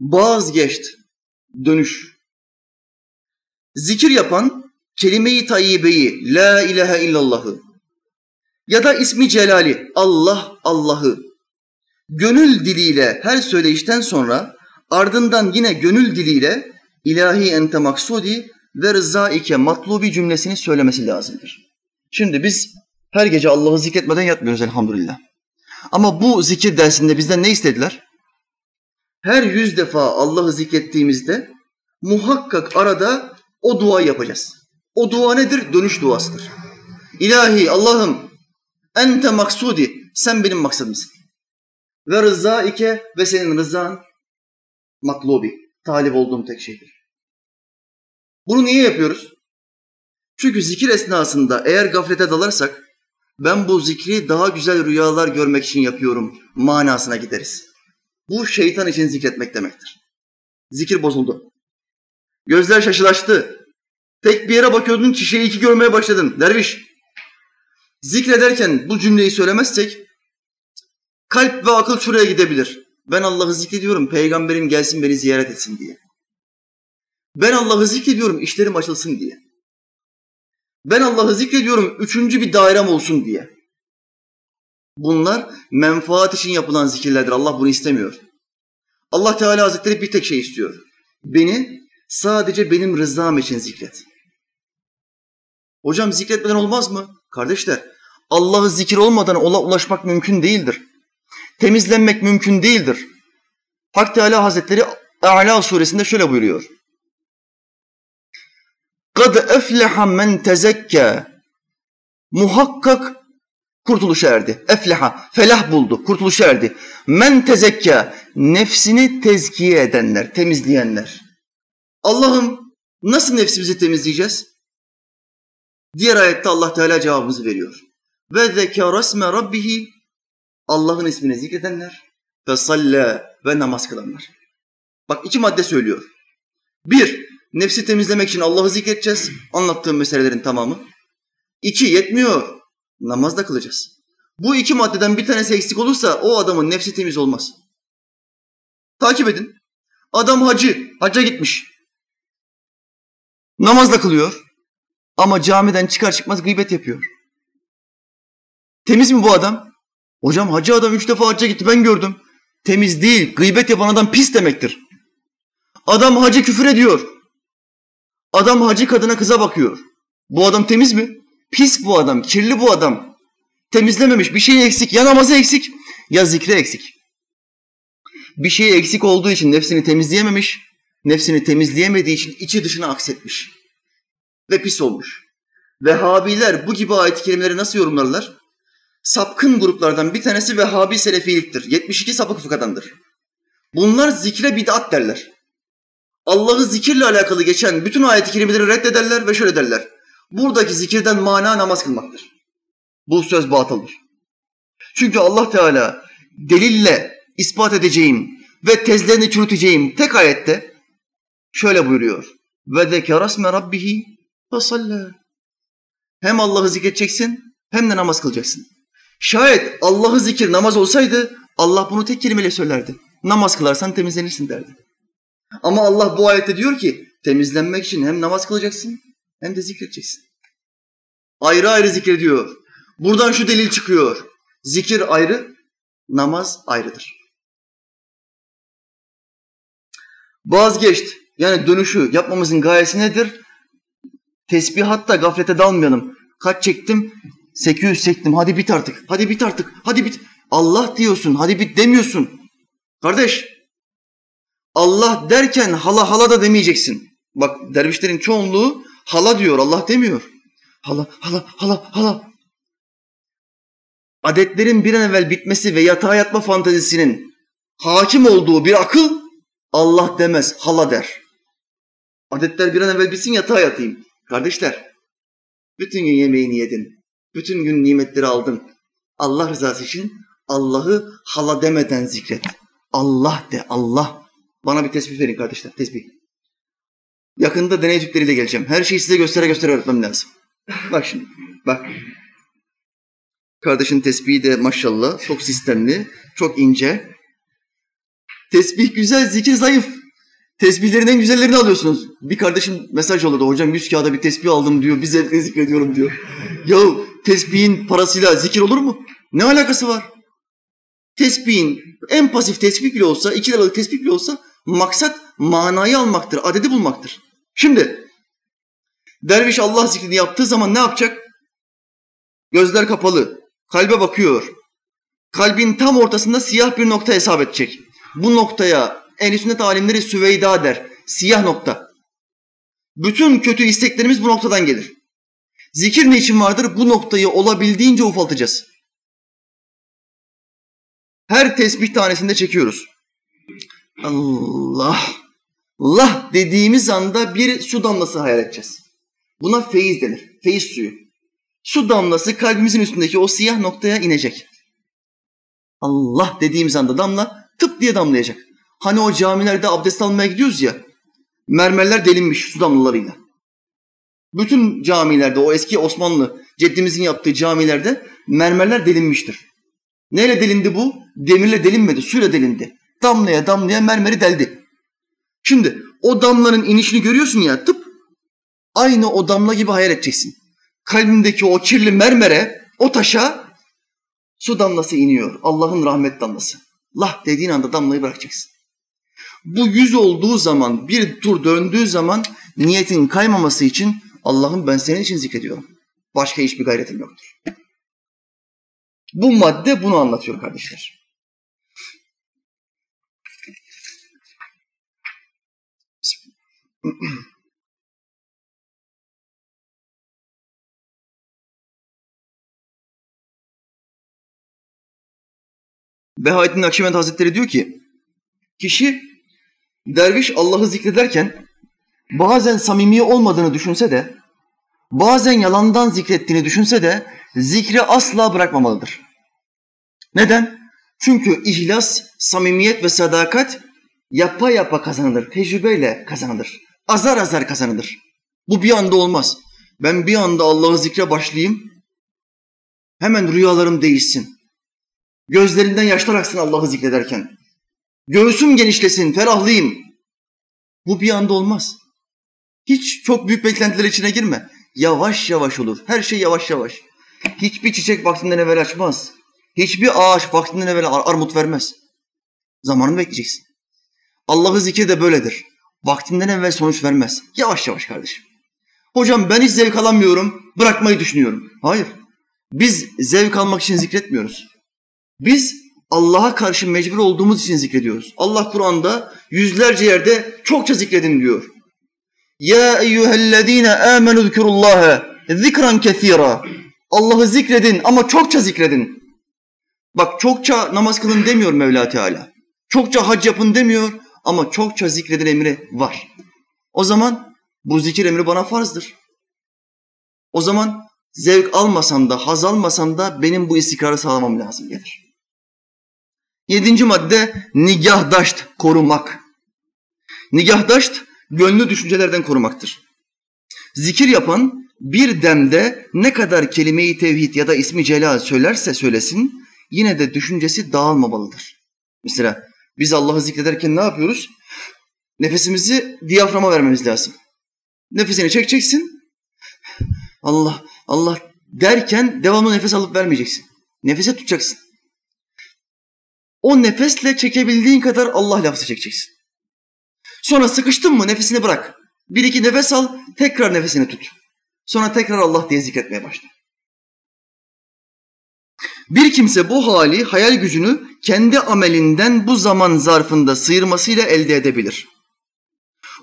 Vazgeçt, dönüş. Zikir yapan kelime-i tayyibeyi, la ilahe illallahı ya da ismi celali, Allah Allah'ı gönül diliyle her söyleyişten sonra ardından yine gönül diliyle ilahi ente maksudi ve rızaike matlubi cümlesini söylemesi lazımdır. Şimdi biz her gece Allah'ı zikretmeden yatmıyoruz elhamdülillah. Ama bu zikir dersinde bizden ne istediler? Her yüz defa Allah'ı zikrettiğimizde muhakkak arada o dua yapacağız. O dua nedir? Dönüş duasıdır. İlahi Allah'ım ente maksudi sen benim maksadımsın. Ve rızaike ve senin rızan matlubi. Talip olduğum tek şeydir. Bunu niye yapıyoruz? Çünkü zikir esnasında eğer gaflete dalarsak ben bu zikri daha güzel rüyalar görmek için yapıyorum manasına gideriz. Bu şeytan için zikretmek demektir. Zikir bozuldu. Gözler şaşılaştı. Tek bir yere bakıyordun, şişeyi iki görmeye başladın. Derviş. Zikrederken bu cümleyi söylemezsek kalp ve akıl şuraya gidebilir. Ben Allah'ı zikrediyorum, peygamberim gelsin beni ziyaret etsin diye. Ben Allah'ı zikrediyorum, işlerim açılsın diye. Ben Allah'ı zikrediyorum, üçüncü bir dairem olsun diye. Bunlar menfaat için yapılan zikirlerdir. Allah bunu istemiyor. Allah Teala Hazretleri bir tek şey istiyor. Beni sadece benim rızam için zikret. Hocam zikretmeden olmaz mı? Kardeşler, Allah'ı zikir olmadan ola ulaşmak mümkün değildir. Temizlenmek mümkün değildir. Hak Teala Hazretleri A'la suresinde şöyle buyuruyor. Kad efleha men tezekke. Muhakkak kurtuluşa erdi. Efleha, felah buldu, kurtuluşa erdi. Men tezekke, nefsini tezkiye edenler, temizleyenler. Allah'ım nasıl nefsimizi temizleyeceğiz? Diğer ayette Allah Teala cevabımızı veriyor. Ve zekerasme rabbihi Allah'ın ismini zikredenler ve salle ve namaz kılanlar. Bak iki madde söylüyor. Bir, nefsi temizlemek için Allah'ı zikredeceğiz. Anlattığım meselelerin tamamı. İki, yetmiyor. Namaz da kılacağız. Bu iki maddeden bir tanesi eksik olursa o adamın nefsi temiz olmaz. Takip edin. Adam hacı, hacca gitmiş. Namaz da kılıyor. Ama camiden çıkar çıkmaz gıybet yapıyor. Temiz mi bu adam? Hocam hacı adam üç defa hacca gitti ben gördüm. Temiz değil, gıybet yapan adam pis demektir. Adam hacı küfür ediyor. Adam hacı kadına kıza bakıyor. Bu adam temiz mi? Pis bu adam, kirli bu adam. Temizlememiş, bir şey eksik. Ya namazı eksik, ya zikre eksik. Bir şey eksik olduğu için nefsini temizleyememiş, nefsini temizleyemediği için içi dışına aksetmiş. Ve pis olmuş. Vehhabiler bu gibi ayet kelimeleri nasıl yorumlarlar? Sapkın gruplardan bir tanesi Vehhabi Selefiliktir. 72 sapık fıkhadandır. Bunlar zikre bid'at derler. Allah'ı zikirle alakalı geçen bütün ayet-i kerimeleri reddederler ve şöyle derler. Buradaki zikirden mana namaz kılmaktır. Bu söz batıldır. Çünkü Allah Teala delille ispat edeceğim ve tezlerini çürüteceğim tek ayette şöyle buyuruyor. Ve zekerasme rabbihi ve salla. Hem Allah'ı zikredeceksin hem de namaz kılacaksın. Şayet Allah'ı zikir namaz olsaydı Allah bunu tek kelimeyle söylerdi. Namaz kılarsan temizlenirsin derdi. Ama Allah bu ayette diyor ki temizlenmek için hem namaz kılacaksın hem de zikredeceksin. Ayrı ayrı zikrediyor. Buradan şu delil çıkıyor. Zikir ayrı, namaz ayrıdır. Vazgeçt. Yani dönüşü yapmamızın gayesi nedir? Tesbihatta gaflete dalmayalım. Kaç çektim? 800 çektim. Hadi bit artık. Hadi bit artık. Hadi bit. Allah diyorsun. Hadi bit demiyorsun. Kardeş. Allah derken hala hala da demeyeceksin. Bak dervişlerin çoğunluğu hala diyor. Allah demiyor. Hala hala hala hala. Adetlerin bir an evvel bitmesi ve yatağa yatma fantezisinin hakim olduğu bir akıl Allah demez, hala der. Adetler bir an evvel bitsin yatağa yatayım. Kardeşler, bütün gün yemeğini yedin. Bütün gün nimetleri aldın. Allah rızası için Allah'ı hala demeden zikret. Allah de, Allah. Bana bir tesbih verin kardeşler, tesbih. Yakında deney tüpleriyle geleceğim. Her şeyi size göstere göstere öğretmem lazım. Bak şimdi, bak. Kardeşin tesbihi de maşallah çok sistemli, çok ince. Tesbih güzel, zikir zayıf. Tesbihlerin en güzellerini alıyorsunuz. Bir kardeşim mesaj yolladı. Hocam yüz kağıda bir tesbih aldım diyor. Bir zevkle zikrediyorum diyor. Yahu tesbihin parasıyla zikir olur mu? Ne alakası var? Tesbihin en pasif tesbih bile olsa, iki liralık tesbih bile olsa maksat manayı almaktır, adedi bulmaktır. Şimdi derviş Allah zikrini yaptığı zaman ne yapacak? Gözler kapalı, kalbe bakıyor. Kalbin tam ortasında siyah bir nokta hesap edecek. Bu noktaya en sünnet alimleri Süveyda der. Siyah nokta. Bütün kötü isteklerimiz bu noktadan gelir. Zikir ne için vardır? Bu noktayı olabildiğince ufaltacağız. Her tesbih tanesinde çekiyoruz. Allah, Allah dediğimiz anda bir su damlası hayal edeceğiz. Buna feyiz denir. Feyiz suyu. Su damlası kalbimizin üstündeki o siyah noktaya inecek. Allah dediğimiz anda damla tıp diye damlayacak. Hani o camilerde abdest almaya gidiyoruz ya, mermerler delinmiş su damlalarıyla. Bütün camilerde, o eski Osmanlı ceddimizin yaptığı camilerde mermerler delinmiştir. Neyle delindi bu? Demirle delinmedi, suyla delindi. Damlaya damlaya mermeri deldi. Şimdi o damlanın inişini görüyorsun ya tıp, aynı o damla gibi hayal edeceksin. Kalbindeki o kirli mermere, o taşa su damlası iniyor. Allah'ın rahmet damlası. Allah dediğin anda damlayı bırakacaksın. Bu yüz olduğu zaman, bir tur döndüğü zaman niyetin kaymaması için Allah'ım ben senin için zikrediyorum. Başka hiçbir gayretim yoktur. Bu madde bunu anlatıyor kardeşler. Behaettin Akşibend Hazretleri diyor ki, kişi derviş Allah'ı zikrederken bazen samimi olmadığını düşünse de, bazen yalandan zikrettiğini düşünse de zikri asla bırakmamalıdır. Neden? Çünkü ihlas, samimiyet ve sadakat yapa yapa kazanılır, tecrübeyle kazanılır. Azar azar kazanılır. Bu bir anda olmaz. Ben bir anda Allah'ı zikre başlayayım, hemen rüyalarım değişsin. Gözlerinden yaşlar aksın Allah'ı zikrederken. Göğsüm genişlesin, ferahlayayım. Bu bir anda olmaz. Hiç çok büyük beklentiler içine girme. Yavaş yavaş olur. Her şey yavaş yavaş. Hiçbir çiçek vaktinden evvel açmaz. Hiçbir ağaç vaktinden evvel ar armut vermez. Zamanını bekleyeceksin. Allah'ı zikir de böyledir. Vaktinden evvel sonuç vermez. Yavaş yavaş kardeşim. Hocam ben hiç zevk alamıyorum, bırakmayı düşünüyorum. Hayır. Biz zevk almak için zikretmiyoruz. Biz Allah'a karşı mecbur olduğumuz için zikrediyoruz. Allah Kur'an'da yüzlerce yerde çokça zikredin diyor. Ya eyyühellezine amenu zikurullaha zikran kesira. Allah'ı zikredin ama çokça zikredin. Bak çokça namaz kılın demiyor Mevla Teala. Çokça hac yapın demiyor ama çokça zikredin emri var. O zaman bu zikir emri bana farzdır. O zaman zevk almasam da, haz almasam da benim bu istikrarı sağlamam lazım gelir. Yedinci madde nigahdaşt, korumak. Nigahdaşt, gönlü düşüncelerden korumaktır. Zikir yapan bir demde ne kadar kelime-i tevhid ya da ismi celal söylerse söylesin yine de düşüncesi dağılmamalıdır. Mesela biz Allah'ı zikrederken ne yapıyoruz? Nefesimizi diyaframa vermemiz lazım. Nefesini çekeceksin. Allah, Allah derken devamlı nefes alıp vermeyeceksin. Nefese tutacaksın. O nefesle çekebildiğin kadar Allah lafzı çekeceksin. Sonra sıkıştın mı nefesini bırak. Bir iki nefes al, tekrar nefesini tut. Sonra tekrar Allah diye zikretmeye başla. Bir kimse bu hali, hayal gücünü kendi amelinden bu zaman zarfında sıyırmasıyla elde edebilir.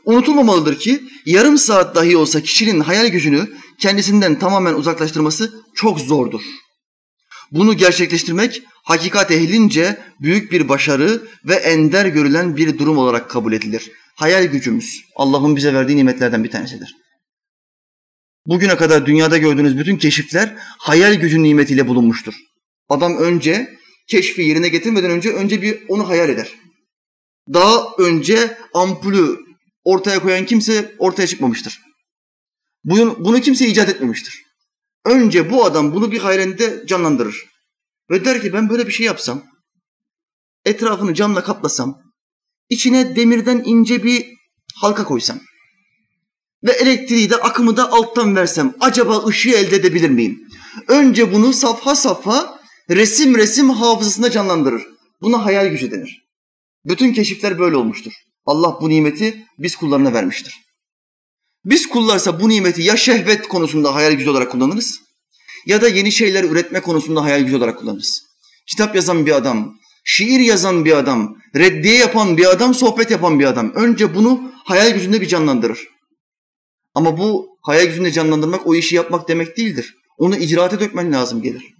Unutulmamalıdır ki yarım saat dahi olsa kişinin hayal gücünü kendisinden tamamen uzaklaştırması çok zordur. Bunu gerçekleştirmek hakikat ehlince büyük bir başarı ve ender görülen bir durum olarak kabul edilir. Hayal gücümüz Allah'ın bize verdiği nimetlerden bir tanesidir. Bugüne kadar dünyada gördüğünüz bütün keşifler hayal gücü nimetiyle bulunmuştur. Adam önce keşfi yerine getirmeden önce önce bir onu hayal eder. Daha önce ampulü ortaya koyan kimse ortaya çıkmamıştır. Bunu, bunu kimse icat etmemiştir. Önce bu adam bunu bir hayalinde canlandırır. Ve der ki ben böyle bir şey yapsam, etrafını camla kaplasam, içine demirden ince bir halka koysam ve elektriği de akımı da alttan versem acaba ışığı elde edebilir miyim? Önce bunu safha safha resim resim hafızasında canlandırır. Buna hayal gücü denir. Bütün keşifler böyle olmuştur. Allah bu nimeti biz kullarına vermiştir. Biz kullarsa bu nimeti ya şehvet konusunda hayal gücü olarak kullanırız ya da yeni şeyler üretme konusunda hayal gücü olarak kullanırız. Kitap yazan bir adam, şiir yazan bir adam, reddiye yapan bir adam, sohbet yapan bir adam. Önce bunu hayal gücünde bir canlandırır. Ama bu hayal gücünde canlandırmak o işi yapmak demek değildir. Onu icraate dökmen lazım gelir.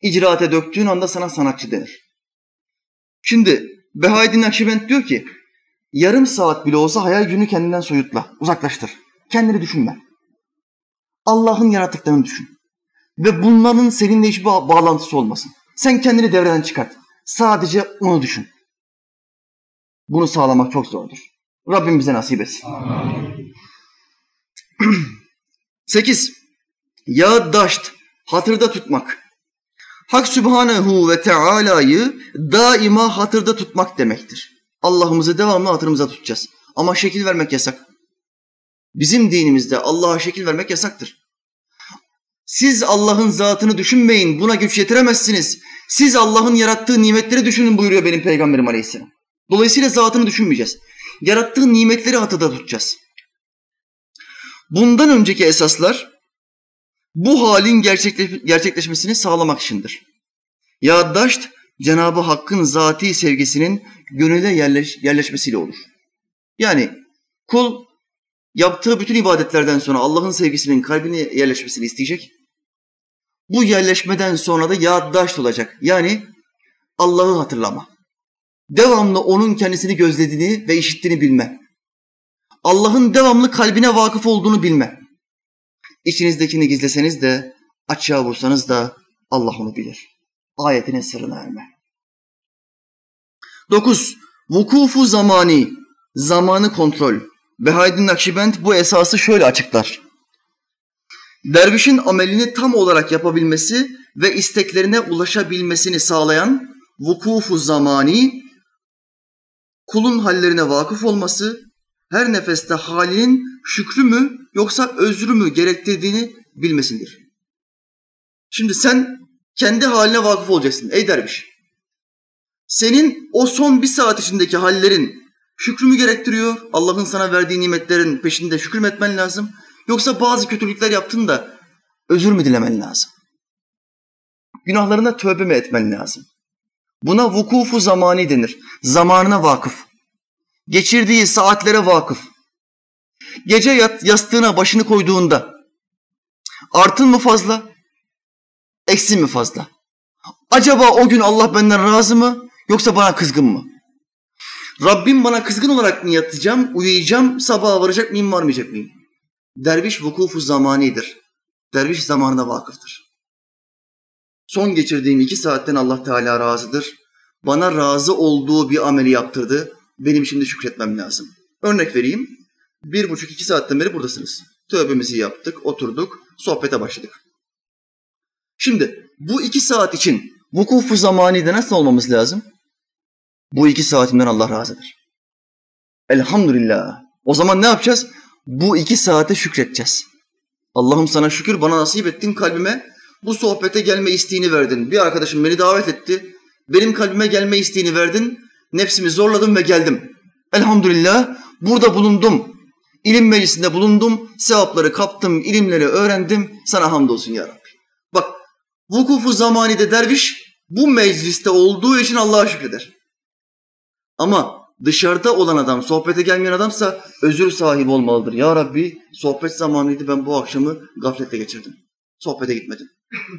İcraate döktüğün anda sana sanatçı denir. Şimdi Behaeddin Nakşibend diyor ki yarım saat bile olsa hayal gücünü kendinden soyutla, uzaklaştır. Kendini düşünme. Allah'ın yarattıklarını düşün. Ve bunların seninle hiçbir bağlantısı olmasın. Sen kendini devreden çıkart. Sadece onu düşün. Bunu sağlamak çok zordur. Rabbim bize nasip etsin. Sekiz. Ya daşt, hatırda tutmak. Hak Sübhanehu ve Teala'yı daima hatırda tutmak demektir. Allah'ımızı devamlı hatırımıza tutacağız. Ama şekil vermek yasak. Bizim dinimizde Allah'a şekil vermek yasaktır. Siz Allah'ın zatını düşünmeyin, buna güç yetiremezsiniz. Siz Allah'ın yarattığı nimetleri düşünün buyuruyor benim peygamberim aleyhisselam. Dolayısıyla zatını düşünmeyeceğiz. Yarattığı nimetleri hatırda tutacağız. Bundan önceki esaslar bu halin gerçekleşmesini sağlamak içindir. Yaddaşt Cenab-ı Hakk'ın zati sevgisinin gönüle yerleş, yerleşmesiyle olur. Yani kul yaptığı bütün ibadetlerden sonra Allah'ın sevgisinin kalbine yerleşmesini isteyecek. Bu yerleşmeden sonra da yaddaşt olacak. Yani Allah'ı hatırlama. Devamlı onun kendisini gözlediğini ve işittiğini bilme. Allah'ın devamlı kalbine vakıf olduğunu bilme. İçinizdekini gizleseniz de, açığa vursanız da Allah onu bilir. Ayetinin sırrına erme. Dokuz, vukufu zamani, zamanı kontrol. Behaydin Nakşibend bu esası şöyle açıklar. Dervişin amelini tam olarak yapabilmesi ve isteklerine ulaşabilmesini sağlayan vukufu zamani, kulun hallerine vakıf olması, her nefeste halinin şükrü mü yoksa özrü mü gerektirdiğini bilmesindir. Şimdi sen kendi haline vakıf olacaksın ey derviş. Senin o son bir saat içindeki hallerin şükrü mü gerektiriyor? Allah'ın sana verdiği nimetlerin peşinde şükür etmen lazım? Yoksa bazı kötülükler yaptın da özür mü dilemen lazım? Günahlarına tövbe mi etmen lazım? Buna vukufu zamani denir. Zamanına vakıf. Geçirdiği saatlere vakıf. Gece yat, yastığına başını koyduğunda artın mı fazla, eksin mi fazla? Acaba o gün Allah benden razı mı yoksa bana kızgın mı? Rabbim bana kızgın olarak mı yatacağım, uyuyacağım, sabaha varacak mıyım, varmayacak mıyım? Derviş vukufu zamanidir. Derviş zamanına vakıftır. Son geçirdiğim iki saatten Allah Teala razıdır. Bana razı olduğu bir ameli yaptırdı. Benim şimdi şükretmem lazım. Örnek vereyim. Bir buçuk iki saatten beri buradasınız. Tövbemizi yaptık, oturduk, sohbete başladık. Şimdi bu iki saat için vukufu zamanide nasıl olmamız lazım? Bu iki saatimden Allah razıdır. Elhamdülillah. O zaman ne yapacağız? Bu iki saate şükredeceğiz. Allah'ım sana şükür bana nasip ettin kalbime bu sohbete gelme isteğini verdin. Bir arkadaşım beni davet etti. Benim kalbime gelme isteğini verdin. Nefsimi zorladım ve geldim. Elhamdülillah burada bulundum. İlim meclisinde bulundum. Sevapları kaptım, ilimleri öğrendim. Sana hamdolsun ya Rabbi. Bak vukufu zamanide derviş bu mecliste olduğu için Allah'a şükreder. Ama dışarıda olan adam, sohbete gelmeyen adamsa özür sahibi olmalıdır. Ya Rabbi sohbet zamanıydı ben bu akşamı gafletle geçirdim. Sohbete gitmedim.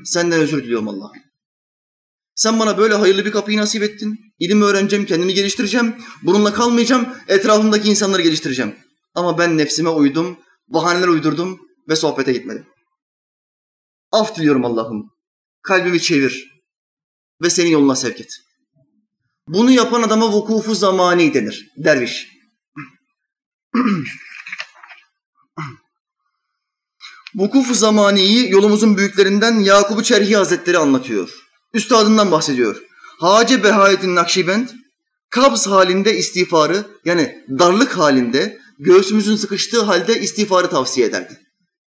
Senden özür diliyorum Allah. Sen bana böyle hayırlı bir kapıyı nasip ettin. İlim öğreneceğim, kendimi geliştireceğim. Bununla kalmayacağım, etrafımdaki insanları geliştireceğim. Ama ben nefsime uydum, bahaneler uydurdum ve sohbete gitmedim. Af diliyorum Allah'ım. Kalbimi çevir ve senin yoluna sevk et. Bunu yapan adama vukufu zamani denir. Derviş. vukufu zamaniyi yolumuzun büyüklerinden Yakup-u Çerhi Hazretleri anlatıyor. Üstadından bahsediyor. Hace Behayettin Nakşibend kabz halinde istiğfarı yani darlık halinde göğsümüzün sıkıştığı halde istiğfarı tavsiye ederdi.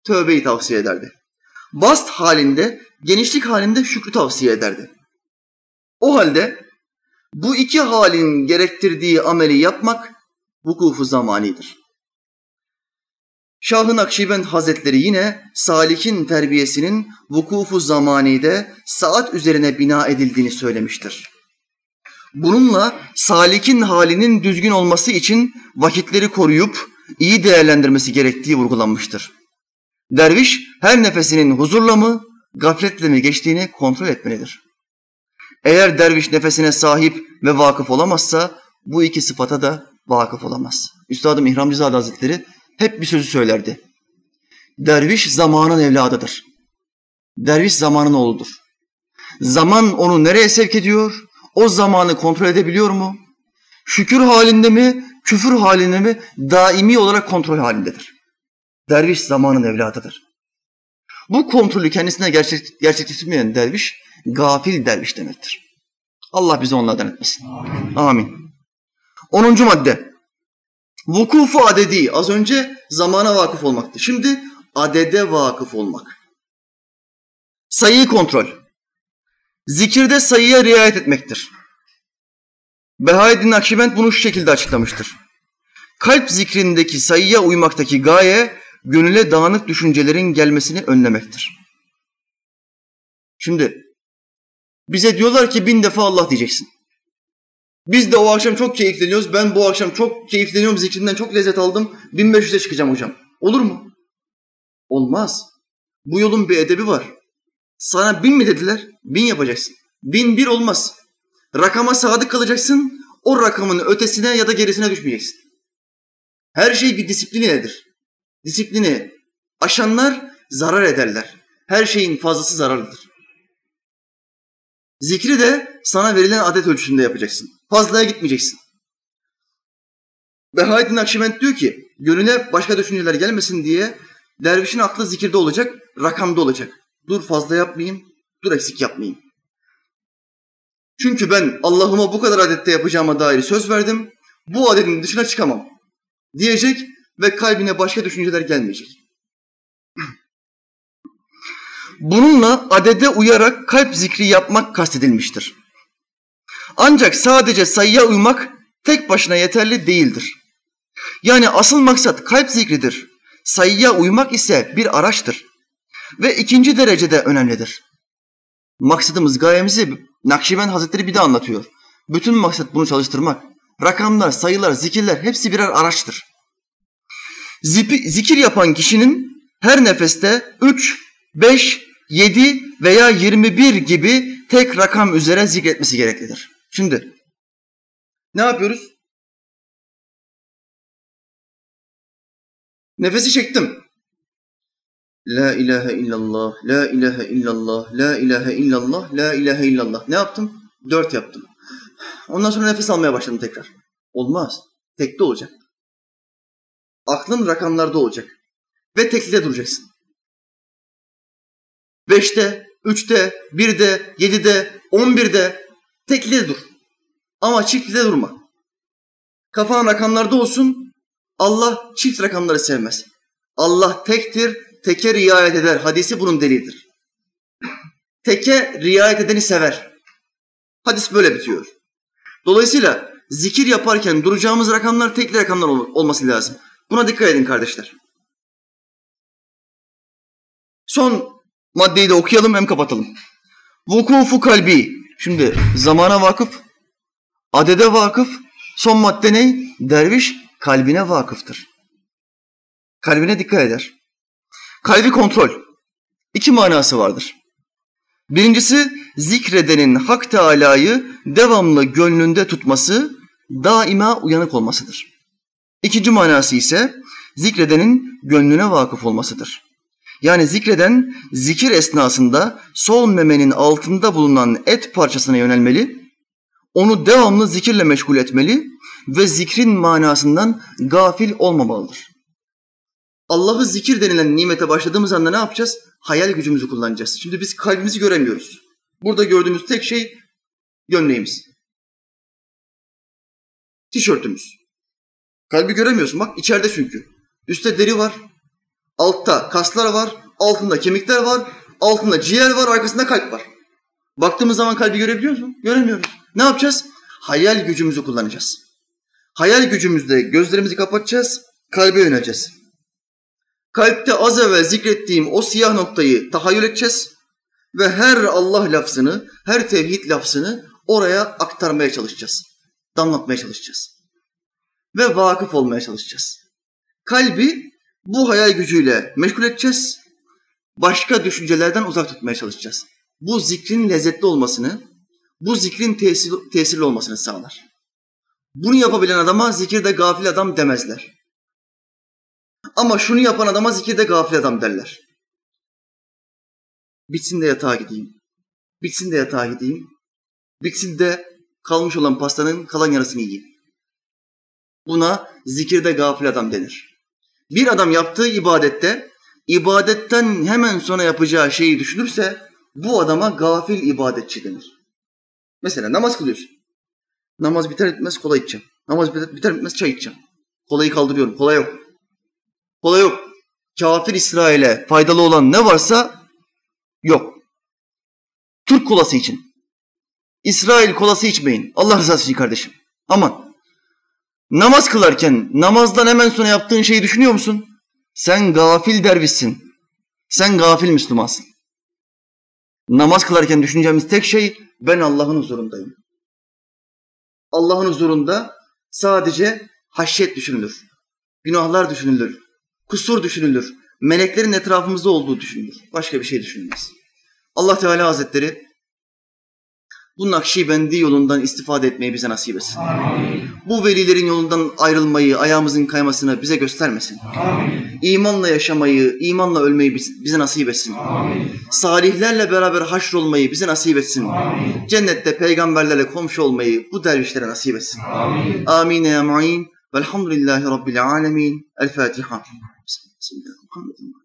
Tövbeyi tavsiye ederdi. Bast halinde, genişlik halinde şükrü tavsiye ederdi. O halde bu iki halin gerektirdiği ameli yapmak vukufu zamanidir. Şah-ı Nakşibend Hazretleri yine salikin terbiyesinin vukufu zamanide saat üzerine bina edildiğini söylemiştir. Bununla salikin halinin düzgün olması için vakitleri koruyup iyi değerlendirmesi gerektiği vurgulanmıştır. Derviş her nefesinin huzurla mı, gafletle mi geçtiğini kontrol etmelidir. Eğer derviş nefesine sahip ve vakıf olamazsa bu iki sıfata da vakıf olamaz. Üstadım İhramcızade Hazretleri hep bir sözü söylerdi. Derviş zamanın evladıdır. Derviş zamanın oğludur. Zaman onu nereye sevk ediyor? O zamanı kontrol edebiliyor mu? Şükür halinde mi, küfür halinde mi daimi olarak kontrol halindedir. Derviş zamanın evladıdır. Bu kontrolü kendisine gerçek, gerçekleştirmeyen derviş gafil derviş demektir. Allah bizi onlardan etmesin. Amin. Onuncu madde. Vukufu adedi. Az önce zamana vakıf olmaktı. Şimdi adede vakıf olmak. Sayıyı kontrol. Zikirde sayıya riayet etmektir. Behaeddin Nakşibend bunu şu şekilde açıklamıştır. Kalp zikrindeki sayıya uymaktaki gaye, gönüle dağınık düşüncelerin gelmesini önlemektir. Şimdi bize diyorlar ki bin defa Allah diyeceksin. Biz de o akşam çok keyifleniyoruz. Ben bu akşam çok keyifleniyorum, zikrinden çok lezzet aldım. 1500'e çıkacağım hocam. Olur mu? Olmaz. Bu yolun bir edebi var. Sana bin mi dediler? Bin yapacaksın. Bin bir olmaz. Rakama sadık kalacaksın. O rakamın ötesine ya da gerisine düşmeyeceksin. Her şey bir disiplininedir. Disiplini aşanlar zarar ederler. Her şeyin fazlası zararlıdır. Zikri de sana verilen adet ölçüsünde yapacaksın. Fazlaya gitmeyeceksin. Behaettin Nakşibend diyor ki, gönüle başka düşünceler gelmesin diye dervişin aklı zikirde olacak, rakamda olacak. Dur fazla yapmayayım, dur eksik yapmayayım. Çünkü ben Allah'ıma bu kadar adette yapacağıma dair söz verdim, bu adetin dışına çıkamam diyecek ve kalbine başka düşünceler gelmeyecek. Bununla adede uyarak kalp zikri yapmak kastedilmiştir. Ancak sadece sayıya uymak tek başına yeterli değildir. Yani asıl maksat kalp zikridir. Sayıya uymak ise bir araçtır. Ve ikinci derecede önemlidir. Maksadımız, gayemizi Nakşibend Hazretleri bir de anlatıyor. Bütün maksat bunu çalıştırmak. Rakamlar, sayılar, zikirler hepsi birer araçtır. Zipi, zikir yapan kişinin her nefeste 3, 5, 7 veya 21 gibi tek rakam üzere zikretmesi gereklidir. Şimdi ne yapıyoruz? Nefesi çektim. La ilahe illallah, la ilahe illallah, la ilahe illallah, la ilahe illallah. Ne yaptım? Dört yaptım. Ondan sonra nefes almaya başladım tekrar. Olmaz. Tekte olacak. Aklın rakamlarda olacak. Ve tekliğde duracaksın. Beşte, üçte, birde, yedide, on birde tekliğde dur. Ama çiftliğde durma. Kafan rakamlarda olsun. Allah çift rakamları sevmez. Allah tektir, teke riayet eder. Hadisi bunun delildir. teke riayet edeni sever. Hadis böyle bitiyor. Dolayısıyla zikir yaparken duracağımız rakamlar tekli rakamlar olması lazım. Buna dikkat edin kardeşler. Son maddeyi de okuyalım hem kapatalım. Vukufu kalbi. Şimdi zamana vakıf, adede vakıf, son madde ne? Derviş kalbine vakıftır. Kalbine dikkat eder. Kalbi kontrol. İki manası vardır. Birincisi zikredenin Hak Teala'yı devamlı gönlünde tutması, daima uyanık olmasıdır. İkinci manası ise zikredenin gönlüne vakıf olmasıdır. Yani zikreden zikir esnasında sol memenin altında bulunan et parçasına yönelmeli, onu devamlı zikirle meşgul etmeli ve zikrin manasından gafil olmamalıdır. Allah'ı zikir denilen nimete başladığımız anda ne yapacağız? Hayal gücümüzü kullanacağız. Şimdi biz kalbimizi göremiyoruz. Burada gördüğümüz tek şey gömleğimiz. Tişörtümüz. Kalbi göremiyorsun bak içeride çünkü. Üstte deri var, altta kaslar var, altında kemikler var, altında ciğer var, arkasında kalp var. Baktığımız zaman kalbi görebiliyor musun? Göremiyoruz. Ne yapacağız? Hayal gücümüzü kullanacağız. Hayal gücümüzde gözlerimizi kapatacağız, kalbe yöneleceğiz. Kalpte az evvel zikrettiğim o siyah noktayı tahayyül edeceğiz ve her Allah lafzını, her tevhid lafzını oraya aktarmaya çalışacağız. Damlatmaya çalışacağız. Ve vakıf olmaya çalışacağız. Kalbi bu hayal gücüyle meşgul edeceğiz. Başka düşüncelerden uzak tutmaya çalışacağız. Bu zikrin lezzetli olmasını, bu zikrin tesir, tesirli olmasını sağlar. Bunu yapabilen adama zikirde gafil adam demezler. Ama şunu yapan adama zikirde gafil adam derler. Bitsin de yatağa gideyim. Bitsin de yatağa gideyim. Bitsin de kalmış olan pastanın kalan yarısını yiyeyim. Buna zikirde gafil adam denir. Bir adam yaptığı ibadette, ibadetten hemen sonra yapacağı şeyi düşünürse bu adama gafil ibadetçi denir. Mesela namaz kılıyorsun. Namaz biter bitmez kola içeceğim. Namaz biter, biter bitmez çay içeceğim. Kolayı kaldırıyorum. Kola yok. Kola yok. Kafir İsrail'e faydalı olan ne varsa yok. Türk kolası için. İsrail kolası içmeyin. Allah rızası için kardeşim. Aman. Namaz kılarken namazdan hemen sonra yaptığın şeyi düşünüyor musun? Sen gafil dervişsin. Sen gafil Müslümansın. Namaz kılarken düşüneceğimiz tek şey ben Allah'ın huzurundayım. Allah'ın huzurunda sadece haşyet düşünülür. Günahlar düşünülür. Kusur düşünülür. Meleklerin etrafımızda olduğu düşünülür. Başka bir şey düşünülmez. Allah Teala Hazretleri bu Nakşibendi yolundan istifade etmeyi bize nasip etsin. Amin. Bu velilerin yolundan ayrılmayı, ayağımızın kaymasını bize göstermesin. Amin. İmanla yaşamayı, imanla ölmeyi bize nasip etsin. Amin. Salihlerle beraber haşrolmayı bize nasip etsin. Amin. Cennette peygamberlerle komşu olmayı bu dervişlere nasip etsin. Amin. Amin ya mu'in. والحمد لله رب العالمين. الفاتحة. بسم الله الرحمن الرحيم.